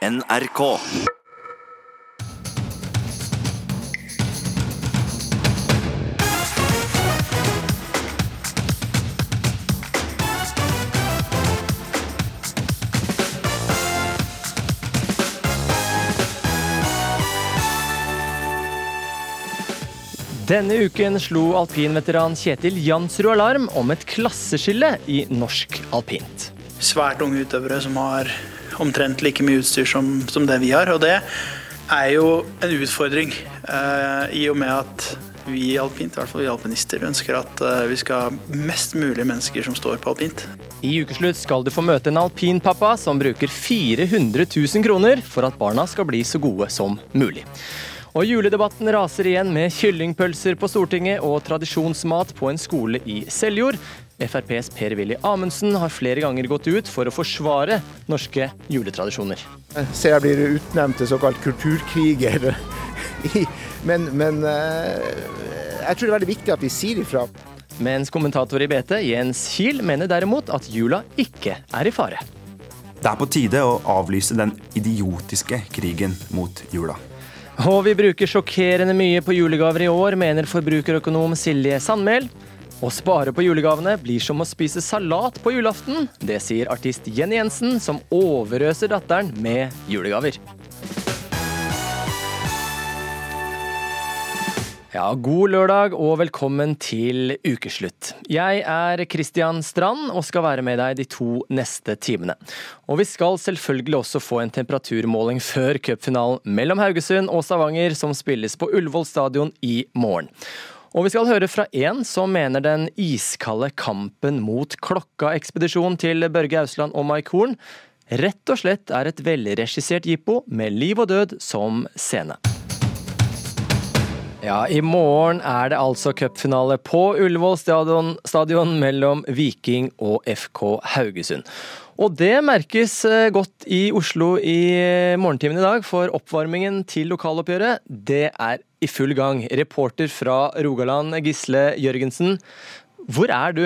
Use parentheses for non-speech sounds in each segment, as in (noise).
NRK. Denne uken slo alpinveteran Kjetil Jansrud alarm om et klasseskille i norsk alpint. Svært unge utøvere som har omtrent like mye utstyr som, som det vi har. Og det er jo en utfordring, eh, i og med at vi alpint, i hvert fall vi alpinister, ønsker at eh, vi skal ha mest mulig mennesker som står på alpint. I ukeslutt skal du få møte en alpinpappa som bruker 400 000 kroner for at barna skal bli så gode som mulig. Og juledebatten raser igjen med kyllingpølser på Stortinget og tradisjonsmat på en skole i Seljord. FrPs Per-Willy Amundsen har flere ganger gått ut for å forsvare norske juletradisjoner. Jeg ser jeg blir utnevnt til såkalt kulturkriger. Men, men eh, jeg tror det er veldig viktig at vi sier ifra. Mens kommentator i BT, Jens Kiel, mener derimot at jula ikke er i fare. Det er på tide å avlyse den idiotiske krigen mot jula. Og vi bruker sjokkerende mye på julegaver i år, mener forbrukerøkonom Silje Sandmæl. Å spare på julegavene blir som å spise salat på julaften. Det sier artist Jenny Jensen, som overøser datteren med julegaver. Ja, God lørdag og velkommen til ukeslutt. Jeg er Christian Strand og skal være med deg de to neste timene. Og vi skal selvfølgelig også få en temperaturmåling før cupfinalen mellom Haugesund og Stavanger, som spilles på Ullevål stadion i morgen. Og vi skal høre fra en som mener den iskalde kampen mot Klokka-ekspedisjonen til Børge Ausland og Mike Horn rett og slett er et velregissert jippo med liv og død som scene. Ja, I morgen er det altså cupfinale på Ullevål stadion, stadion, mellom Viking og FK Haugesund. Og det merkes eh, godt i Oslo i morgentimene morgentimen i dag, for oppvarmingen til lokaloppgjøret det er i full gang. Reporter fra Rogaland, Gisle Jørgensen, hvor er du?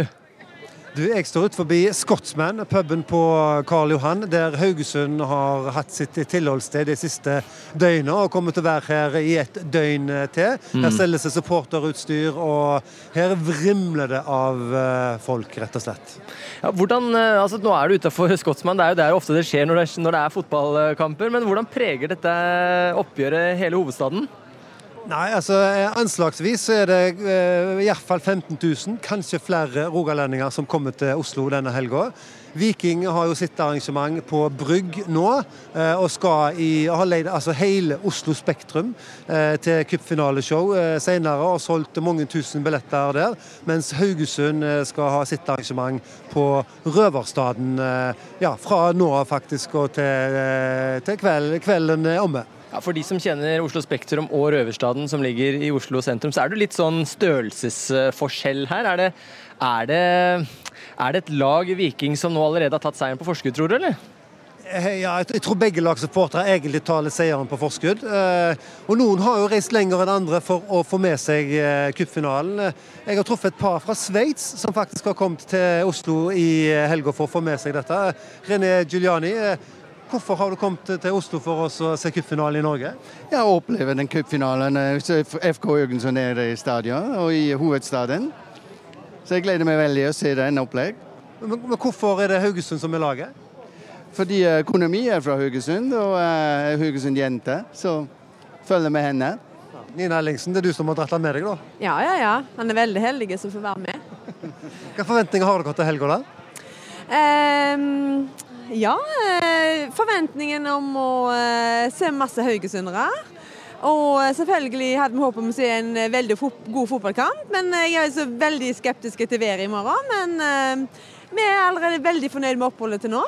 Du, Jeg står ut forbi Scotsman, puben på Karl Johan, der Haugesund har hatt sitt tilholdssted de siste døgnet og kommer til å være her i et døgn til. Her mm. selges det supporterutstyr, og her vrimler det av eh, folk, rett og slett. Ja, hvordan, eh, altså Nå er du utafor Scotsman, det er jo der ofte det skjer når det, når det er fotballkamper. Men hvordan preger dette oppgjøret hele hovedstaden? Nei, altså Anslagsvis så er det eh, i hvert fall 15 000, kanskje flere rogalendinger som kommer til Oslo denne helga. Viking har jo sitt arrangement på Brygg nå, eh, og skal i, har leid altså hele Oslo Spektrum eh, til cupfinaleshow eh, senere og solgt mange tusen billetter der. Mens Haugesund eh, skal ha sitt arrangement på Røverstaden eh, ja, fra nå faktisk og til, til kveld, kvelden omme. Ja, For de som kjenner Oslo Spektrum og Røverstaden som ligger i Oslo sentrum, så er det litt sånn størrelsesforskjell her. Er det, er det, er det et lag Viking som nå allerede har tatt seieren på forskudd, tror du, eller? Eh, ja, jeg tror begge lagsupportere egentlig tar seieren på forskudd. Eh, og Noen har jo reist lenger enn andre for å få med seg eh, cupfinalen. Jeg har truffet et par fra Sveits som faktisk har kommet til Oslo i helga for å få med seg dette. René Giuliani, Hvorfor har du kommet til Oslo for å se cupfinalen i Norge? Jeg opplever den cupfinalen. FK Jørgensen er i stadion og i hovedstaden. Så jeg gleder meg veldig å se den opplegg. Men, men hvorfor er det Haugesund som er laget? Fordi eh, økonomi er fra Haugesund, og er uh, Haugesund-jente. Så følger med henne. Nina Ellingsen, det er du som har dratt med deg, da? Ja, ja, ja. Han er veldig heldig som får være med. Hvilke forventninger har dere til helga, da? Um, ja, eh, forventningen om å eh, se masse haugesundere. Og eh, selvfølgelig hadde vi håpet om å se en veldig god fotballkamp, men jeg er så veldig skeptisk til været i morgen. Men vi er allerede veldig fornøyd med oppholdet til nå.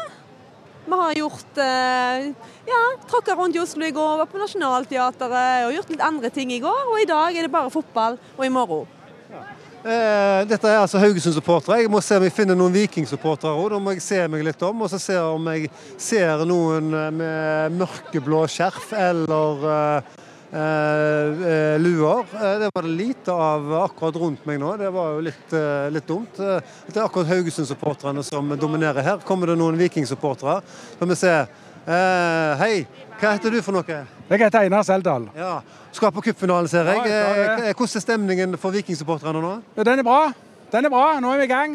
Vi har gjort ja, tråkka rundt i Oslo i går, var på Nationaltheatret og gjort litt andre ting i går. Og i dag er det bare fotball, og i morgen Eh, dette er altså Haugesund-supportere. Jeg må se om jeg finner noen Viking-supportere òg. Da må jeg se meg litt om, og så se om jeg ser noen eh, med mørkeblå skjerf eller uh, uh, luer. Det var det lite av akkurat rundt meg nå. Det var jo litt, uh, litt dumt. Det er akkurat Haugesund-supporterne som dominerer her. Kommer det noen Viking-supportere? Så vi se. Eh, hei, hva heter du for noe? Jeg heter Einar Seldal. Ja, Skal på cupfinalen, ser jeg. Ja, det. Eh, Hvordan er stemningen for Vikingsupporterne nå? Den er bra. Den er bra. Nå er vi i gang.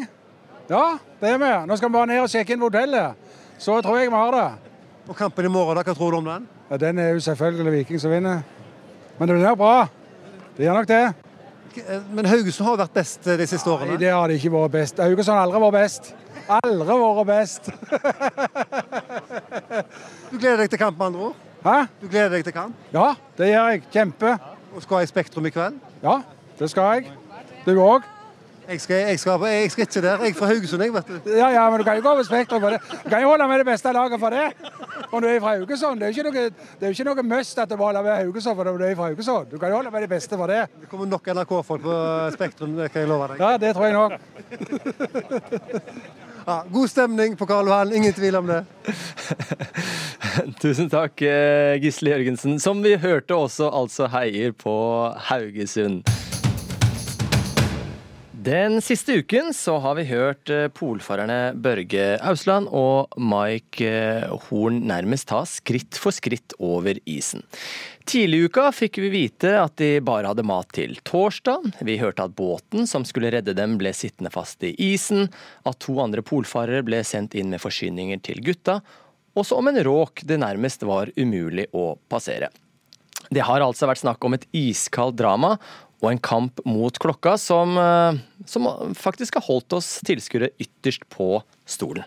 Ja, det er vi. Nå skal vi bare ned og sjekke inn på hotellet. Så tror jeg vi har det. Og kampen i morgen, da, hva tror du om den? Ja, den er jo selvfølgelig Viking som vinner. Men det blir bra. Det gjør nok det. Eh, Men Haugesund har vært best eh, de siste Nei, årene. det har de ikke vært best. Haugesund har aldri vært best. Aldri vært best. (laughs) Du gleder deg til kamp, med andre ord? Hæ? Du gleder deg til kamp? Ja, det gjør jeg. Kjempe. Og skal i Spektrum i kveld? Ja, det skal jeg. Du òg? Jeg skal, jeg, skal, jeg skal ikke der. Jeg er fra Haugesund, jeg, vet du. Ja, ja, men du kan jo gå over Spektrum for det. Du kan jo holde med det beste laget for det. Om du er fra Haugesund. Det er jo ikke ikke noe must at du må holde med Haugesund for du er fra Haugesund. Du kan jo holde med det beste for det. Det kommer nok NRK-folk på Spektrum, det kan jeg love deg. Ja, det tror jeg nok. Ja, god stemning på Karl Johan, ingen tvil om det. (laughs) Tusen takk, eh, Gisle Jørgensen, som vi hørte også altså heier på Haugesund. Den siste uken så har vi hørt eh, polfarerne Børge Ausland og Mike eh, Horn nærmest ta skritt for skritt over isen. Tidlig i uka fikk vi vite at de bare hadde mat til torsdag. Vi hørte at båten som skulle redde dem ble sittende fast i isen, at to andre polfarere ble sendt inn med forsyninger til gutta, og så om en råk det nærmest var umulig å passere. Det har altså vært snakk om et iskaldt drama og en kamp mot klokka som, eh, som faktisk har holdt oss tilskuere ytterst på stolen.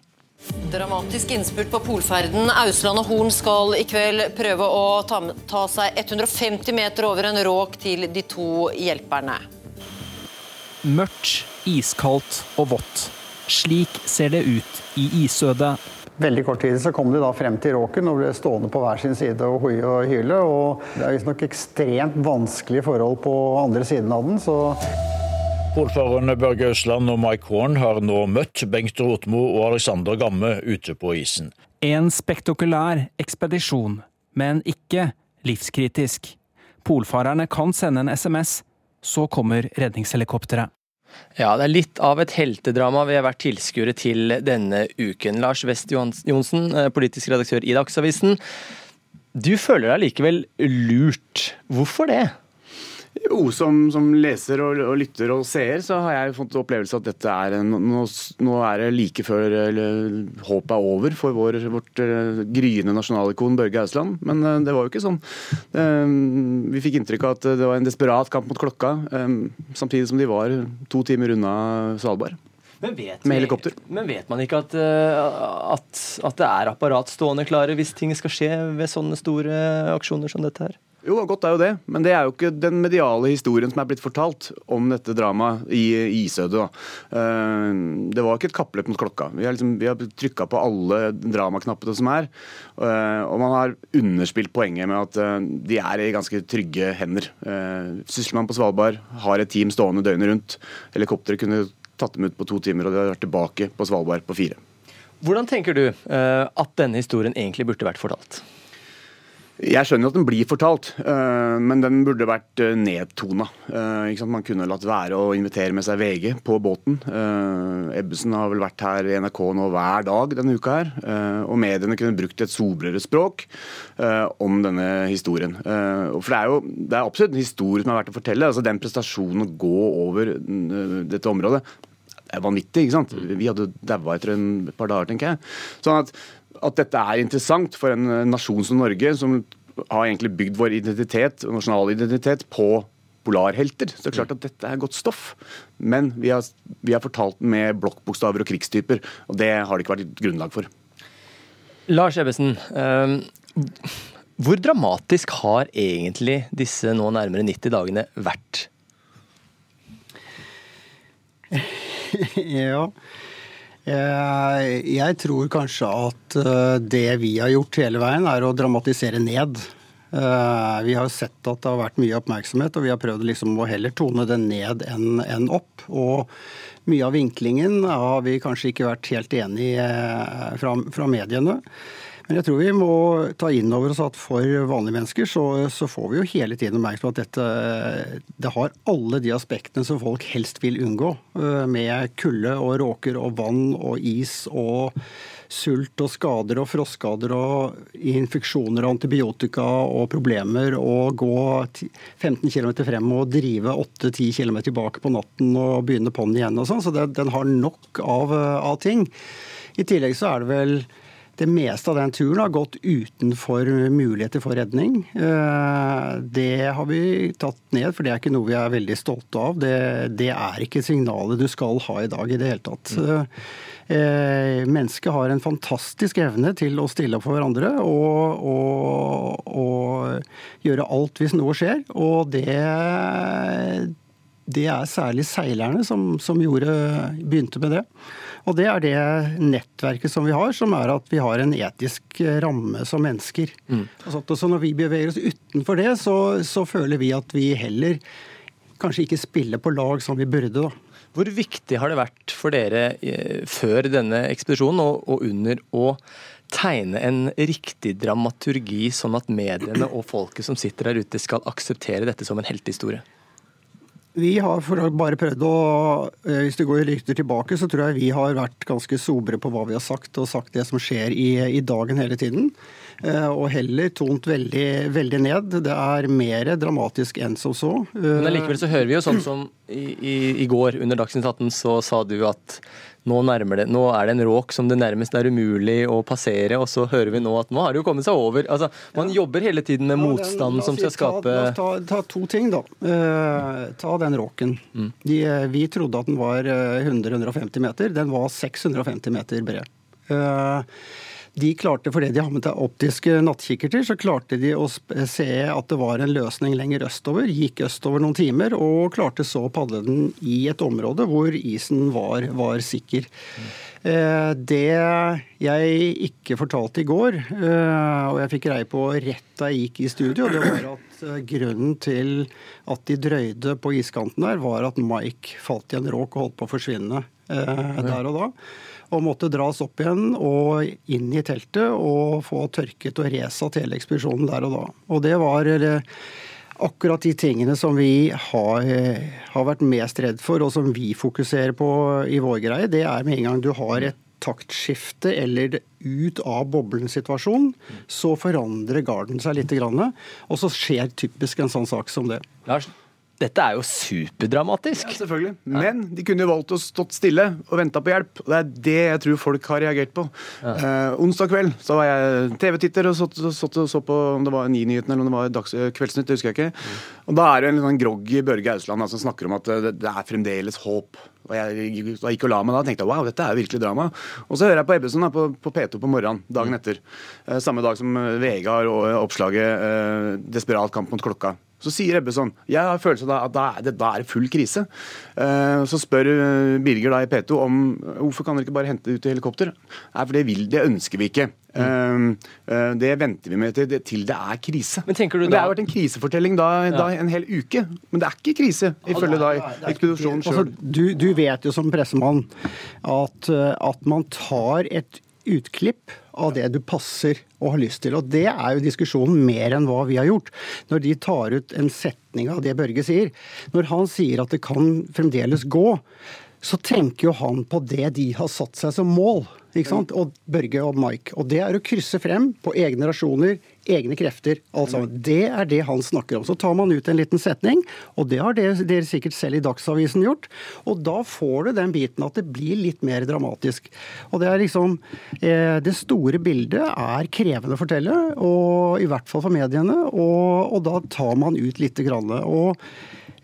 Dramatisk innspurt på polferden. Ausland og Horn skal i kveld prøve å ta, ta seg 150 meter over en råk til de to hjelperne. Mørkt, iskaldt og vått. Slik ser det ut i isødet. Veldig kort tid så kom de da frem til råken og ble stående på hver sin side og hoie og hyle. Og det er visstnok ekstremt vanskelige forhold på andre siden av den, så Polfarerne Børge Østland og Mike Horn har nå møtt Bengt Rotmo og Alexander Gamme ute på isen. En spektakulær ekspedisjon, men ikke livskritisk. Polfarerne kan sende en SMS, så kommer redningshelikopteret. Ja, det er litt av et heltedrama vi har vært tilskuere til denne uken. Lars West Johnsen, eh, politisk redaktør i Dagsavisen. Du føler deg likevel lurt. Hvorfor det? Jo, som, som leser og, og, lytter og seer, så har jeg fått opplevelse at dette er en, nå, nå, er det like før eller, håpet er over for vår, vårt uh, gryende nasjonalikon Børge Ausland. Men uh, det var jo ikke sånn. Uh, vi fikk inntrykk av at det var en desperat kamp mot klokka, samtidig som de var to timer unna Svalbard. Men vet, med helikopter. Men vet man ikke at, at, at det er apparat stående klare hvis ting skal skje ved sånne store aksjoner som dette her? Jo, godt er jo det, men det er jo ikke den mediale historien som er blitt fortalt om dette dramaet i isødet. Det var ikke et kappløp mot klokka. Vi har, liksom, har trykka på alle dramaknappene som er. Og man har underspilt poenget med at de er i ganske trygge hender. Sysselmann på Svalbard har et team stående døgnet rundt. Helikopteret kunne tatt dem ut på to timer, og de har vært tilbake på Svalbard på fire. Hvordan tenker du at denne historien egentlig burde vært fortalt? Jeg skjønner at den blir fortalt, men den burde vært nedtona. Man kunne latt være å invitere med seg VG på båten. Ebbesen har vel vært her i NRK nå hver dag denne uka her. Og mediene kunne brukt et sobrere språk om denne historien. For det er jo det er absolutt en historie som er verdt å fortelle. Altså Den prestasjonen å gå over dette området det er vanvittig. ikke sant? Vi hadde daua etter en par dager, tenker jeg. Sånn at at dette er interessant for en nasjon som Norge, som har egentlig bygd vår identitet, nasjonal identitet på polarhelter. Så det er klart at dette er godt stoff. Men vi har, vi har fortalt den med blokkbokstaver og krigstyper, og det har det ikke vært grunnlag for. Lars Ebbesen, hvor dramatisk har egentlig disse nå nærmere 90 dagene vært? (laughs) ja. Jeg tror kanskje at det vi har gjort hele veien, er å dramatisere ned. Vi har sett at det har vært mye oppmerksomhet, og vi har prøvd liksom å heller tone det ned enn opp. Og mye av vinklingen har vi kanskje ikke vært helt enig i fra mediene. Men jeg tror vi må ta inn over oss at for vanlige mennesker så, så får vi jo hele tiden oppmerksomhet på at dette det har alle de aspektene som folk helst vil unngå. Med kulde og råker og vann og is og sult og skader og frostskader og infeksjoner og antibiotika og problemer og gå 15 km frem og drive 8-10 km tilbake på natten og begynne på'n igjen og sånn. Så det, den har nok av, av ting. I tillegg så er det vel det meste av den turen har gått utenfor muligheter for redning. Eh, det har vi tatt ned, for det er ikke noe vi er veldig stolte av. Det, det er ikke signalet du skal ha i dag i det hele tatt. Mm. mennesket har en fantastisk evne til å stille opp for hverandre og, og, og gjøre alt hvis noe skjer. Og det, det er særlig seilerne som, som gjorde, begynte med det. Og det er det nettverket som vi har, som er at vi har en etisk ramme som mennesker. Mm. Så når vi beveger oss utenfor det, så, så, føler vi at vi heller kanskje ikke spiller på lag som vi burde. da. Hvor viktig har det vært for dere eh, før denne ekspedisjonen og, og under å tegne en riktig dramaturgi, sånn at mediene og folket som sitter der ute skal akseptere dette som en heltehistorie? Vi har bare prøvd å eh, Hvis det går litt tilbake, så tror jeg vi har vært ganske sobre på hva vi har sagt, og sagt det som skjer i, i dagen hele tiden. Eh, og heller tont veldig, veldig ned. Det er mer dramatisk enn som så. Men likevel så hører vi jo sånn som i, i, i går under Dagsnytt 18 så sa du at nå, det, nå, er det en råk som det nærmest er umulig å passere, og så hører vi nå at nå har det jo kommet seg over. Altså, man ja. jobber hele tiden med motstanden som skal skape ta, ta, ta, to ting, da. Uh, ta den råken. Mm. De, eh, vi trodde at den var 100-150 eh, meter. Den var 650 meter bred. Uh, de klarte, fordi de har med seg optiske nattkikkerter, så klarte de å se at det var en løsning lenger østover. Gikk østover noen timer og klarte så å padle den i et område hvor isen var, var sikker. Eh, det jeg ikke fortalte i går, eh, og jeg fikk greie på rett da jeg gikk i studio, det var at eh, grunnen til at de drøyde på iskanten der, var at Mike falt i en råk og holdt på å forsvinne der og da og måtte dras opp igjen og inn i teltet og få tørket og resatt hele ekspedisjonen der og da. Og det var akkurat de tingene som vi har, har, vært mest redd for, og som vi fokuserer på i vår greie. Det er med en gang du har et taktskifte eller ut av boblensituasjon, så forandrer garden seg litt. Og så skjer typisk en sånn sak som det. Lars, dette er jo superdramatisk. Ja, selvfølgelig. Men de kunne jo valgt å stått stille og venta på hjelp. og Det er det jeg tror folk har reagert på. Ja. Eh, onsdag kveld så var jeg TV-titter og så, så, så, på om det var Ni-nyhetene eller om det var dags, Kveldsnytt. det husker jeg ikke. Mm. Og Da er det en sånn groggy Børge Ausland som snakker om at det, det er fremdeles håp. Og jeg, gikk og la meg da og tenkte wow, dette er virkelig drama. Og så hører jeg på Ebbesen på, på, P2 på morgenen dagen mm. etter. Eh, samme dag som VG har oppslaget eh, 'Desperat kamp mot klokka'. Så sier Ebbe sånn Jeg har følelsen av at da er, det, da er det full krise. Uh, så spør eh, Birger da i P2 om hvorfor kan dere ikke bare hente ut i helikopter. Nei, for det, vil, det ønsker vi ikke. Uh, det venter vi med til, til det er krise. Men tenker du da... Det har vært en krisefortelling da, ja. da, en hel uke. Men det er ikke krise, ifølge da ekspedisjonen sjøl. Altså, du, du, vet jo som pressemann at, at man tar et utklipp av det du passer og har lyst til. Og Det er jo diskusjonen mer enn hva vi har gjort. Når de tar ut en setning av det Børge sier. Når han sier at det kan fremdeles gå, så tenker jo han på det de har satt seg som mål. Ikke sant? Og Børge og Mike. Og det er å krysse frem på egne rasjoner, egne krefter. alt sammen. Det er det han snakker om. Så tar man ut en liten setning, og det har dere sikkert selv i Dagsavisen gjort. Og da får du den biten at det blir litt mer dramatisk. Og det er liksom eh, Det store bildet er krevende å fortelle, og i hvert fall for mediene, og, og da tar man ut lite grann. Og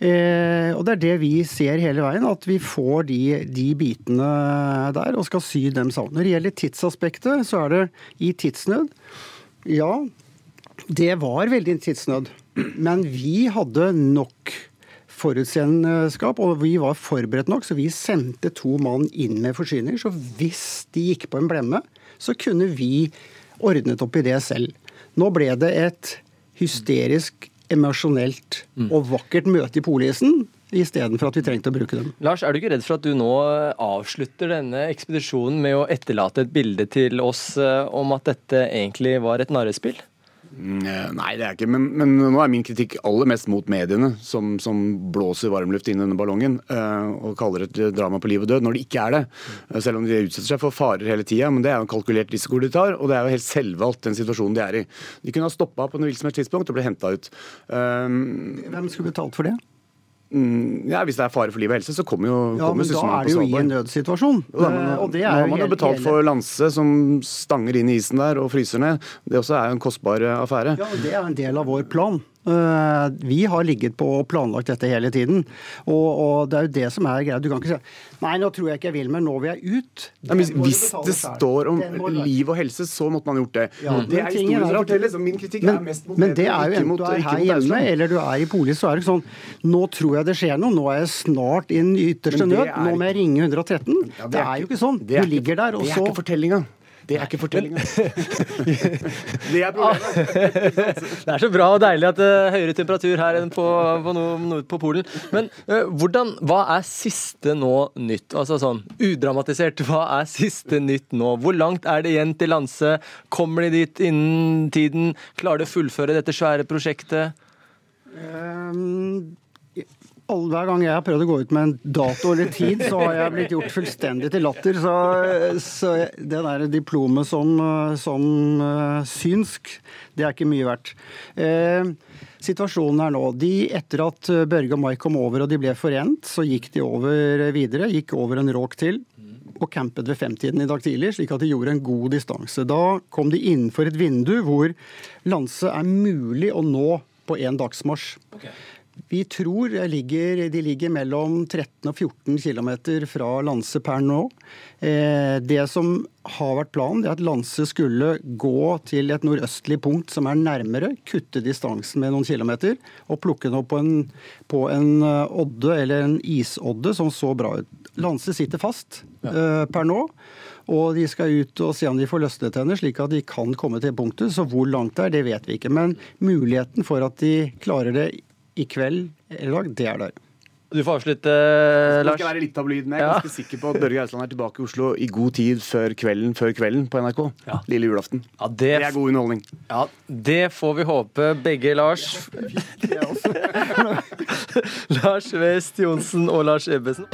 Eh, og det er det vi ser hele veien, at vi får de, de, bitene der og skal sy dem sammen. Når det gjelder tidsaspektet, så er det i tidsnød. Ja, det var veldig tidsnød. Men vi hadde nok forutseendeskap, og vi var forberedt nok, så vi sendte to mann inn med forsyninger. Så hvis de gikk på en blemme, så kunne vi ordnet opp i det selv. Nå ble det et hysterisk emosjonelt og vakkert møte i polisen, istedenfor at vi trengte å bruke dem. Lars, er du ikke redd for at du nå avslutter denne ekspedisjonen med å etterlate et bilde til oss eh, om at dette egentlig var et narrespill? Mm, Nei, det er ikke. Men, men nå er min kritikk aller mest mot mediene, som, som blåser varmluft inn i denne ballongen uh, og kaller det et drama på liv og død, når det ikke er det. Uh, Selv om de utsetter seg for farer hele tida. Men det er jo en kalkulert risiko de tar, og det er jo helt selvvalgt den situasjonen de er i. De kunne ha stoppa på noe hvilket som helst tidspunkt og ble henta ut. Uh, Hvem skulle betalt for det? Mm, ja, Hvis det er fare for liv og helse, så kommer jo Ja, kommer men da er det jo i en nødsituasjon. Jo da, Eh, og det er har jo man hele- betalt for Lanse, som stanger inn i isen der og fryser ned. Det også er jo en kostbar eh, affære. Ja, og Det er en del av vår plan. Eh, Vi har ligget på og planlagt dette hele tiden. Og, og det er jo det som er greia. Du kan ikke si nei, nå tror jeg ikke jeg vil, men nå vil jeg ut. Du hvis det står om liv og helse, så måtte man gjort det. Ja, det er historien er så Min kritikk men, er mest mot men det er jo enten mot- du er her hjemme eller du er i bolig, så er det ikke sånn Nå tror jeg det skjer noe, nå er jeg snart i den ytterste nød, er nå må jeg ringe 113. Ja, det, er jo ikke sånn. Du er ligger der, og så Det er ikke fortellinga. Det er ikke fortellinga. (laughs) det er (laughs) problemet. Det er så bra og deilig at det er høyere temperatur her enn på, på, nord, på Polen. Men uh, hvordan, hva er siste nå nytt? Altså sånn udramatisert, hva er siste nytt nå? Hvor langt er det igjen til Lanse? Kommer de dit innen tiden? Klarer de å fullføre dette svære prosjektet? Ehm, alle, hver gang jeg har prøvd å gå ut med en dato eller tid, så har jeg blitt gjort fullstendig til latter. Så, så det der diplomet som, som eh, synsk, det er ikke mye verdt. Eh, situasjonen er nå de, Etter at Børge og Mai kom over og de ble forent, så gikk de over videre. Gikk over en råk til. Og campet ved femtiden i dag tidlig, slik at de gjorde en god distanse. Da kom de innenfor et vindu hvor Lanse er mulig å nå på én dagsmarsj. Vi tror ligger, de ligger mellom 13 og 14 km fra Lanse per nå. Eh, det som har vært planen, det er at Lanse skulle gå til et nordøstlig punkt som er nærmere, kutte distansen med noen kilometer, og plukke den opp på en, på en eh, odde, eller en isodde, som så bra ut. Lanse sitter fast ja. per nå. Og de skal ut og se om de får løsnet henne, slik at de kan komme til punktet. Så hvor langt det er, det vet vi ikke. Men muligheten for at de klarer det i kveld eller i dag, det er der. Du får avslutte, Lars. skal være litt tabloid, men jeg er Ja. ganske sikker på at Børge Eidsland er tilbake i Oslo i god tid før kvelden før kvelden på NRK. Lille julaften. det, det er god underholdning. Ja, det får vi håpe begge Lars. (laughs) Lars West Johnsen og Lars Ebbesen.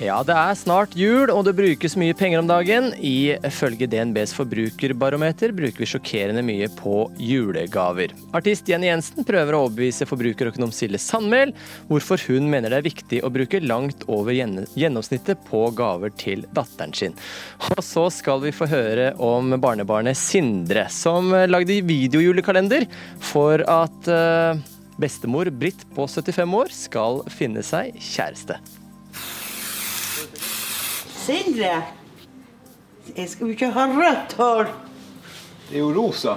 Ja, det er snart jul, og det brukes mye penger om dagen. Ifølge DNBs forbrukerbarometer bruker vi sjokkerende mye på julegaver. Artist Jenny Jensen prøver å overbevise forbrukerøkonom Silje Sandmæl hvorfor hun mener det er viktig å bruke langt over gjennomsnittet på gaver til datteren sin. Og så skal vi få høre om barnebarnet Sindre, som lagde videojulekalender for at eh, bestemor Britt på 75 år skal finne seg kjæreste. Sindre, jeg skal jo ikke ha rødt hår. Det er jo rosa.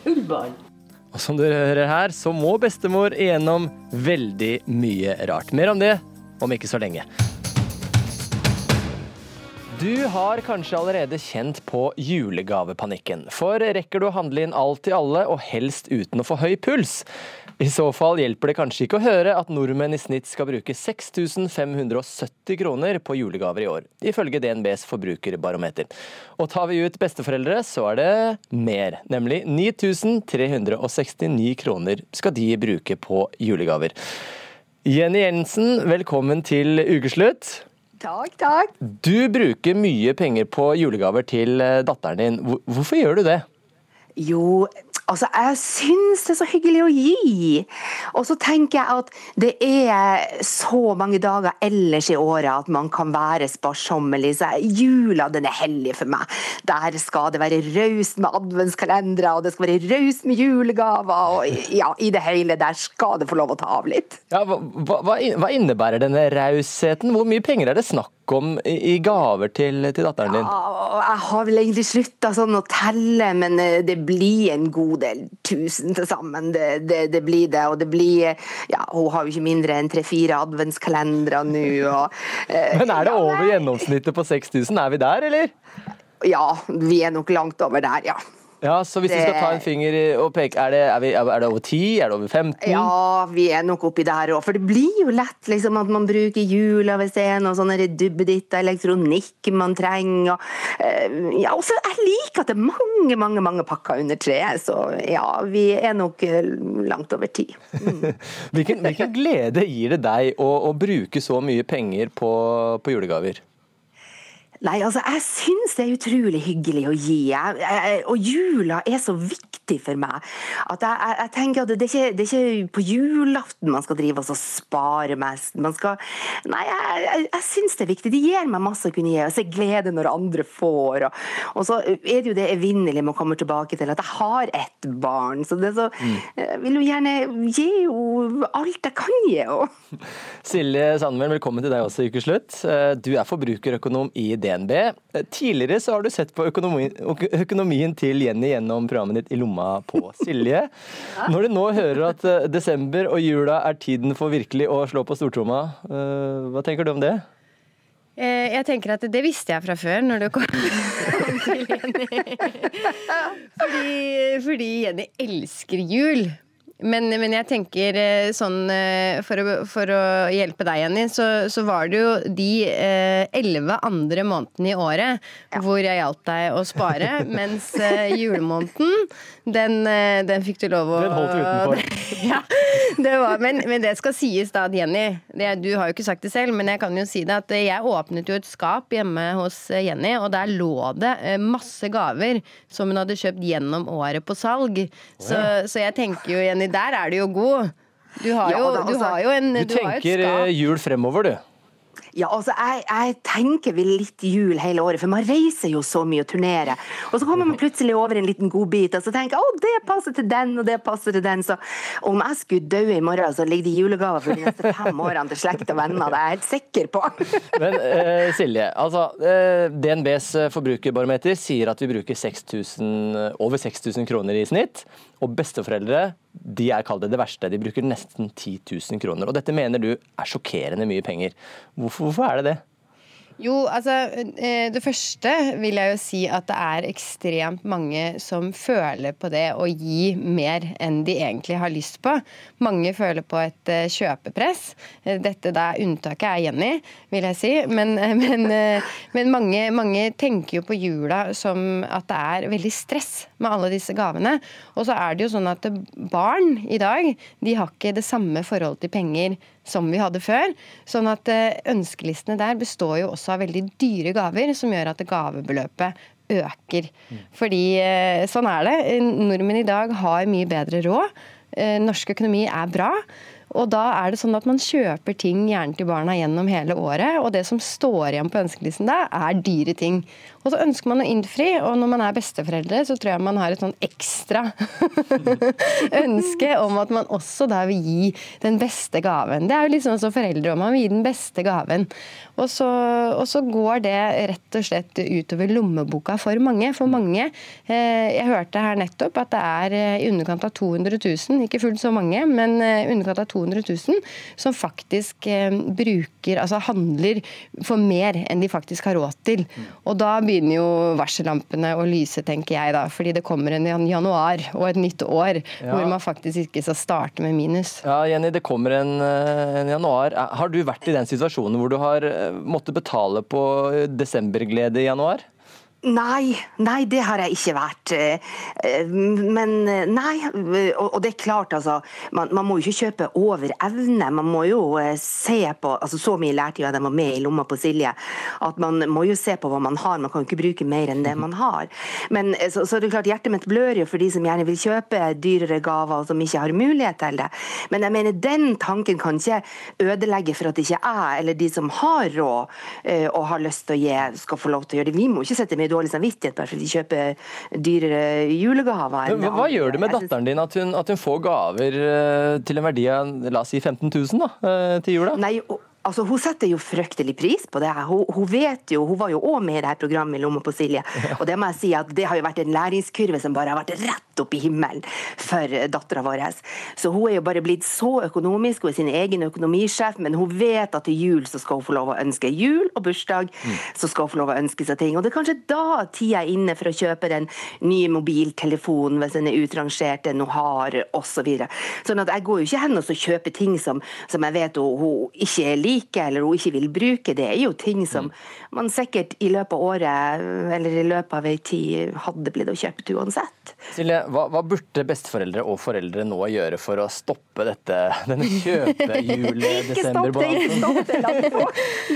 Tullball. Og som dere hører her, så må bestemor igjennom veldig mye rart. Mer om det om ikke så lenge. Du har kanskje allerede kjent på julegavepanikken. For rekker du å handle inn alt til alle, og helst uten å få høy puls? I så fall hjelper det kanskje ikke å høre at nordmenn i snitt skal bruke 6570 kroner på julegaver i år, ifølge DNBs forbrukerbarometer. Og tar vi ut besteforeldre, så er det mer, nemlig 9369 kroner skal de bruke på julegaver. Jenny Jensen, velkommen til ukeslutt. Takk, takk. Du bruker mye penger på julegaver til eh, datteren din. Hvorfor gjør du det? Jo, altså jeg syns det er så hyggelig å gi. Og så tenker jeg at det er så mange dager ellers i året at man kan være sparsommelig. Så jula den er hellig for meg. Der skal det være raust med adventskalendere, og det skal være raust med julegaver. Og ja, i det hele der skal det få lov å ta av litt. Ja, hva, hva, hva innebærer denne rausheten? Hvor mye penger er det snakk om i, gaver til, til datteren din? Ja, Jeg har vel egentlig slutta sånn å telle, men eh, det blir en god del tusen til sammen. Det, det, det blir det. Og det blir Ja, hun har jo ikke mindre enn tre-fire adventskalendere nå, og eh, (laughs) Men er det over gjennomsnittet på 6000? Er vi der, eller? Ja, vi er nok langt over der, ja. Ja, Så hvis du skal ta en finger og peke, er det, er, vi, er det over 10? Er det over 15? Ja, vi er nok oppi der òg. For det blir jo lett liksom, at man bruker hjula hvis det er noe sånn elektronikk man trenger. Og, eh, ja, og så jeg liker at det er mange, mange mange pakker under treet. Så ja, vi er nok eh, langt over ti. (laughs) Hvilken, hvilken glede gir det deg å, å bruke så mye penger på, på julegaver? Nei, altså, jeg syns det er utrolig hyggelig å gi. Jeg, jeg, og jula er så viktig for meg. At jeg, jeg, tenker at det er, ikke, det er ikke på julaften man skal drive og spare mest. Man skal Nei, jeg, jeg, syns det er viktig. Det gir meg masse å kunne gi. Og se glede når andre får. Og, og så er det jo det evinnelige med å komme tilbake til at jeg har ett barn. Så det er så Jeg vil jo gjerne gi henne alt jeg kan gi henne. (laughs) Silje Sandmæl, velkommen til deg også i Ukeslutt. Eh, Du er forbrukerøkonom i DNB. Eh, Tidligere så har du sett på økonomi, økonomien til Jenny gjennom programmet ditt I lomma på Silje. Når du nå hører at eh, desember og jula er tiden for virkelig å slå på stortromma, eh, hva tenker du om det? Eh, Jeg tenker at det visste jeg fra før, når det kom kom (laughs) til Jenny. Fordi, fordi Jenny elsker jul. Men, men jeg tenker eh, sånn eh, for å, for å hjelpe deg, Jenny, så, så var det jo de eh, elleve andre månedene i året hvor jeg hjalp deg å spare, (laughs) mens eh, julemåneden, den, eh, den fikk du lov å Den holdt du utenfor. (laughs) ja, det var, men, men det skal sies da, Jenny. Det, du har jo ikke sagt det selv, men jeg kan jo si det at jeg åpnet jo et skap hjemme hos eh, Jenny, og der lå det eh, masse gaver som hun hadde kjøpt gjennom året på salg. Så, så jeg tenker jo, Jenny, der er du jo god. Du har Ja, jo, du altså, har jo en Du du har et tenker skap. eh, jul fremover, du. Ja, altså, jeg, jeg tenker vel litt jul hele året, for man reiser jo så mye og turnerer. Og så kommer man plutselig over en liten godbit, og så tenker jeg å, det passer til den, og det passer til den. Så om jeg skulle dø i morgen, så ligger det julegaver for de neste fem årene til slekt og venner. Det er jeg helt sikker på. (laughs) Men eh, Silje, altså, eh, DNBs forbrukerbarometer sier at vi bruker 6000, over 6000 kroner i snitt. Og besteforeldre de er kalt det det verste. De bruker nesten 10 000 kroner. Og dette mener du er sjokkerende mye penger. Hvorfor, hvorfor er det det? Jo, altså eh, Det første vil jeg jo si at det er ekstremt mange som føler på det å gi mer enn de egentlig har lyst på. Mange føler på et eh, kjøpepress. Eh, Dette der unntaket er Jenny, vil jeg si. Men, men, men mange, mange tenker jo på jula som at det er veldig stress med alle disse gavene. Og så er det jo sånn at barn i dag de har ikke det samme forholdet til penger som vi hadde før. Sånn at eh, ønskelistene der består jo også av veldig dyre gaver, som gjør at gavebeløpet øker. Fordi eh, sånn er det. Nordmenn i dag har mye bedre råd. Eh, Norsk økonomi er bra. Og da er det sånn at man kjøper ting gjerne til barna gjennom hele året, og det som står igjen på ønskelisten da, er dyre ting. Og så ønsker man å innfri, og når man er besteforeldre, så tror jeg man har et sånn ekstra (laughs) ønske om at man også da vil gi den beste gaven. Det er jo liksom som foreldre, og man vil gi den beste gaven. Og så, og så går det rett og slett utover lommeboka for mange. For mange. Eh, jeg hørte her nettopp at det er eh, i underkant av 200 000, ikke fullt så mange, men eh, i underkant av 200 000 som faktisk eh, bruker, altså handler for mer enn de faktisk har råd til. Og da begynner jo varsellampene å lyse, tenker jeg da. Fordi det kommer en januar og et nytt år Ja. hvor man faktisk ikke skal starte med minus. Ja, Jenny, det kommer en, eh, en januar. Eh, Har du vært i den situasjonen hvor du har måttet betale på desemberglede i januar? Nei, nei, det har jeg ikke vært. Eh, Men eh, nei, og det er klart altså, man, man må jo ikke kjøpe over evne. Man må jo eh, se på, altså så mye lærte jo jeg da jeg var med i Lomma på Silje, at man må jo se på hva man har, man kan jo ikke bruke mer enn det man har. Men eh, så, så er det klart, hjertet mitt blør jo for de som gjerne vil kjøpe dyrere gaver og som ikke har mulighet til det. Men jeg mener, den tanken kan ikke ødelegge for at ikke jeg, eller de som har råd eh, og har lyst til å gi, skal få lov til å gjøre det. Vi må ikke sette med dårlig samvittighet bare fordi de kjøper dyrere julegaver. Men Hva, hva gjør det med datteren din at hun, at hun får gaver eh, til en verdi av la oss si 15 000 da, eh, til jula? Nei, og, Altså, Hun setter jo fryktelig pris på det. Hun, hun vet jo, hun var jo òg med i det her programmet Lomma på Silje. Og det må jeg si at det har jo vært en læringskurve som bare har vært rett opp i himmelen for dattera vår. Så hun er jo bare blitt så økonomisk, hun er sin egen økonomisjef, men hun vet at til jul så skal hun få lov å ønske jul og bursdag, så skal hun få lov å ønske seg ting. Og det er kanskje da tida er inne for å kjøpe den nye mobiltelefonen hvis den er utrangert, den hun har, osv. Så sånn at jeg går jo ikke hen og så kjøper ting som, som jeg vet hun, hun ikke liker eller hun ikke vil bruke. Det er jo ting som man sikkert i løpet av året eller i løpet av ei tid hadde blitt å kjøpe uansett. Silje, hva, hva burde besteforeldre og foreldre nå gjøre for å stoppe dette, denne (laughs) det, ikke kjøpe-jule-desember-balansen? stopp det! La de få,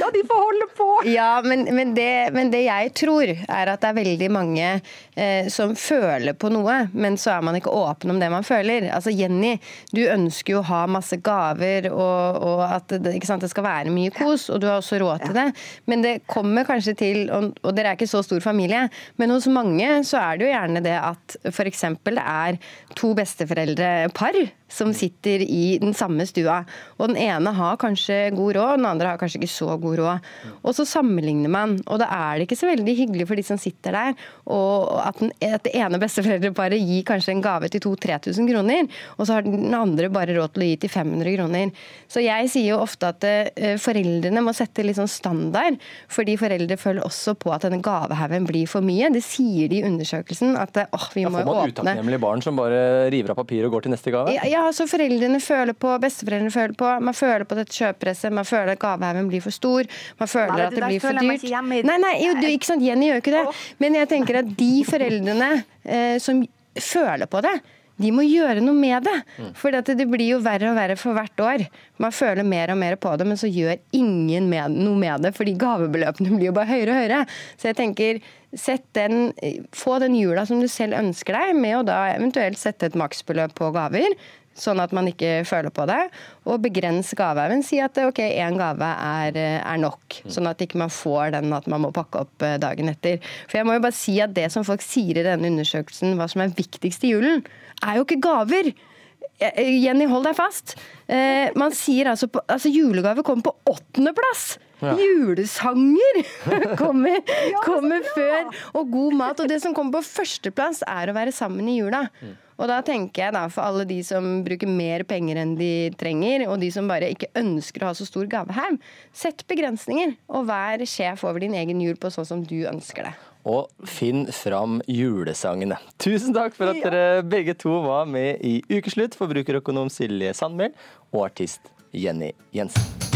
la de få holde på! Ja, men, men, det, men det jeg tror, er at det er veldig mange eh, som føler på noe, men så er man ikke åpen om det man føler. Altså Jenny, du ønsker jo å ha masse gaver og, og at det, ikke sant, det skal være mye kos, og du har også råd til det. Men det kommer kanskje til, og, og dere er ikke så stor familie, men hos mange så er det jo gjerne det at f.eks. det er to besteforeldrepar som sitter i den samme stua. Og den ene har kanskje god råd, den andre har kanskje ikke så god råd. Og så sammenligner man, og da er det ikke så veldig hyggelig for de som sitter der, og at, den, at det ene besteforeldreparet gir kanskje en gave til 2000-3000 kroner, og så har den andre bare råd til å gi til 500 kroner. Så jeg sier jo ofte at eh, foreldrene må sette litt sånn standard, fordi foreldre føler også på at denne gavehaugen blir for mye. Det sier de i undersøkelsen, at eh, åh, vi Da må får man åpne utakknemlige barn som bare river av papir og går til neste gave? ja, ja, altså foreldrene føler på, besteforeldrene føler på, man føler på dette kjøpepresset, man føler at gavehaugen blir for stor, man føler Nei, at det det blir for dyrt. i. Nei, nei, jo, du, ikke sant, Jenny gjør ikke det. Men jeg tenker at de foreldrene eh, som føler på det, de må gjøre noe med det. For det blir jo verre og verre for hvert år. Man føler mer og mer på det, men så gjør ingen med, noe med det, fordi gavebeløpene blir jo bare høyere og høyere. Så jeg tenker, sett den, få den jula som du selv ønsker deg, med å da eventuelt sette et maksbeløp på gaver. Sånn at man ikke føler på det. Og begrens gavehaugen. Si at ok, én gave er, er nok. Sånn at ikke man får den at man må pakke opp eh, dagen etter. For jeg må jo bare si at det som folk sier i denne undersøkelsen, hva som er viktigst i julen, er jo ikke gaver. Eh, Jenny, hold deg fast. Eh, man sier altså, altså Julegave kommer på åttendeplass! Ja. Julesanger (laughs) kommer, kommer før, og god mat. Og det som kommer på førsteplass, er å være sammen i jula. Og da tenker jeg da for alle de som bruker mer penger enn de trenger, og de som bare ikke ønsker å ha så stor gavehaug, sett begrensninger, og vær sjef over din egen jul på sånn som du ønsker det. Og finn fram julesangene. Tusen takk for at dere begge to var med i Ukeslutt, forbrukerøkonom Silje Sandmæl og artist Jenny Jensen.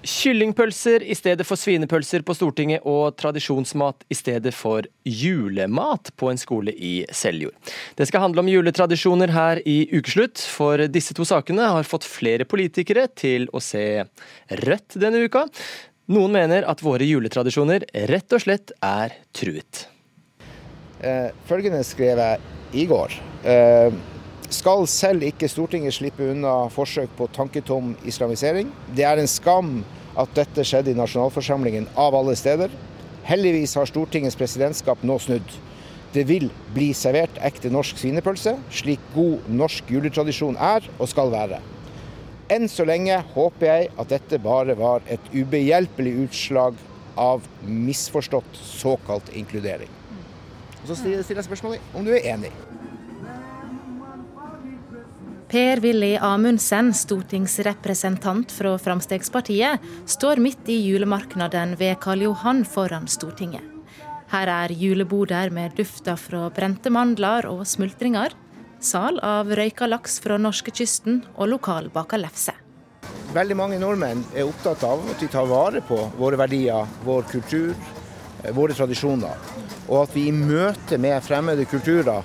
Kyllingpølser i stedet for svinepølser på Stortinget og tradisjonsmat i stedet for julemat på en skole i Seljord. Det skal handle om juletradisjoner her i Ukeslutt, for disse to sakene har fått flere politikere til å se rødt denne uka. Noen mener at våre juletradisjoner rett og slett er truet. Eh, Følgende skrev jeg i går. Eh, Skal selv ikke Stortinget slippe unna forsøk på tanketom islamisering? Det er en skam at dette skjedde i nasjonalforsamlingen av alle steder. Heldigvis har Stortingets presidentskap nå snudd. Det vil bli servert ekte norsk svinepølse, slik god norsk juletradisjon er og skal være. Enn så lenge håper jeg at dette bare var et ubehjelpelig utslag av misforstått såkalt inkludering. Og Så stiller jeg spørsmålet om du er enig. Per-Willy Amundsen, stortingsrepresentant fra Fremskrittspartiet, står midt i julemarknaden ved Karl Johan foran Stortinget. Her er juleboder med dufter fra brente mandler og smultringer, sal av røyka laks fra norskekysten og lokal baka lefse. Veldig mange nordmenn er opptatt av at vi tar vare på våre verdier, vår kultur, eh, våre tradisjoner. Og at vi i møte med fremmede kulturer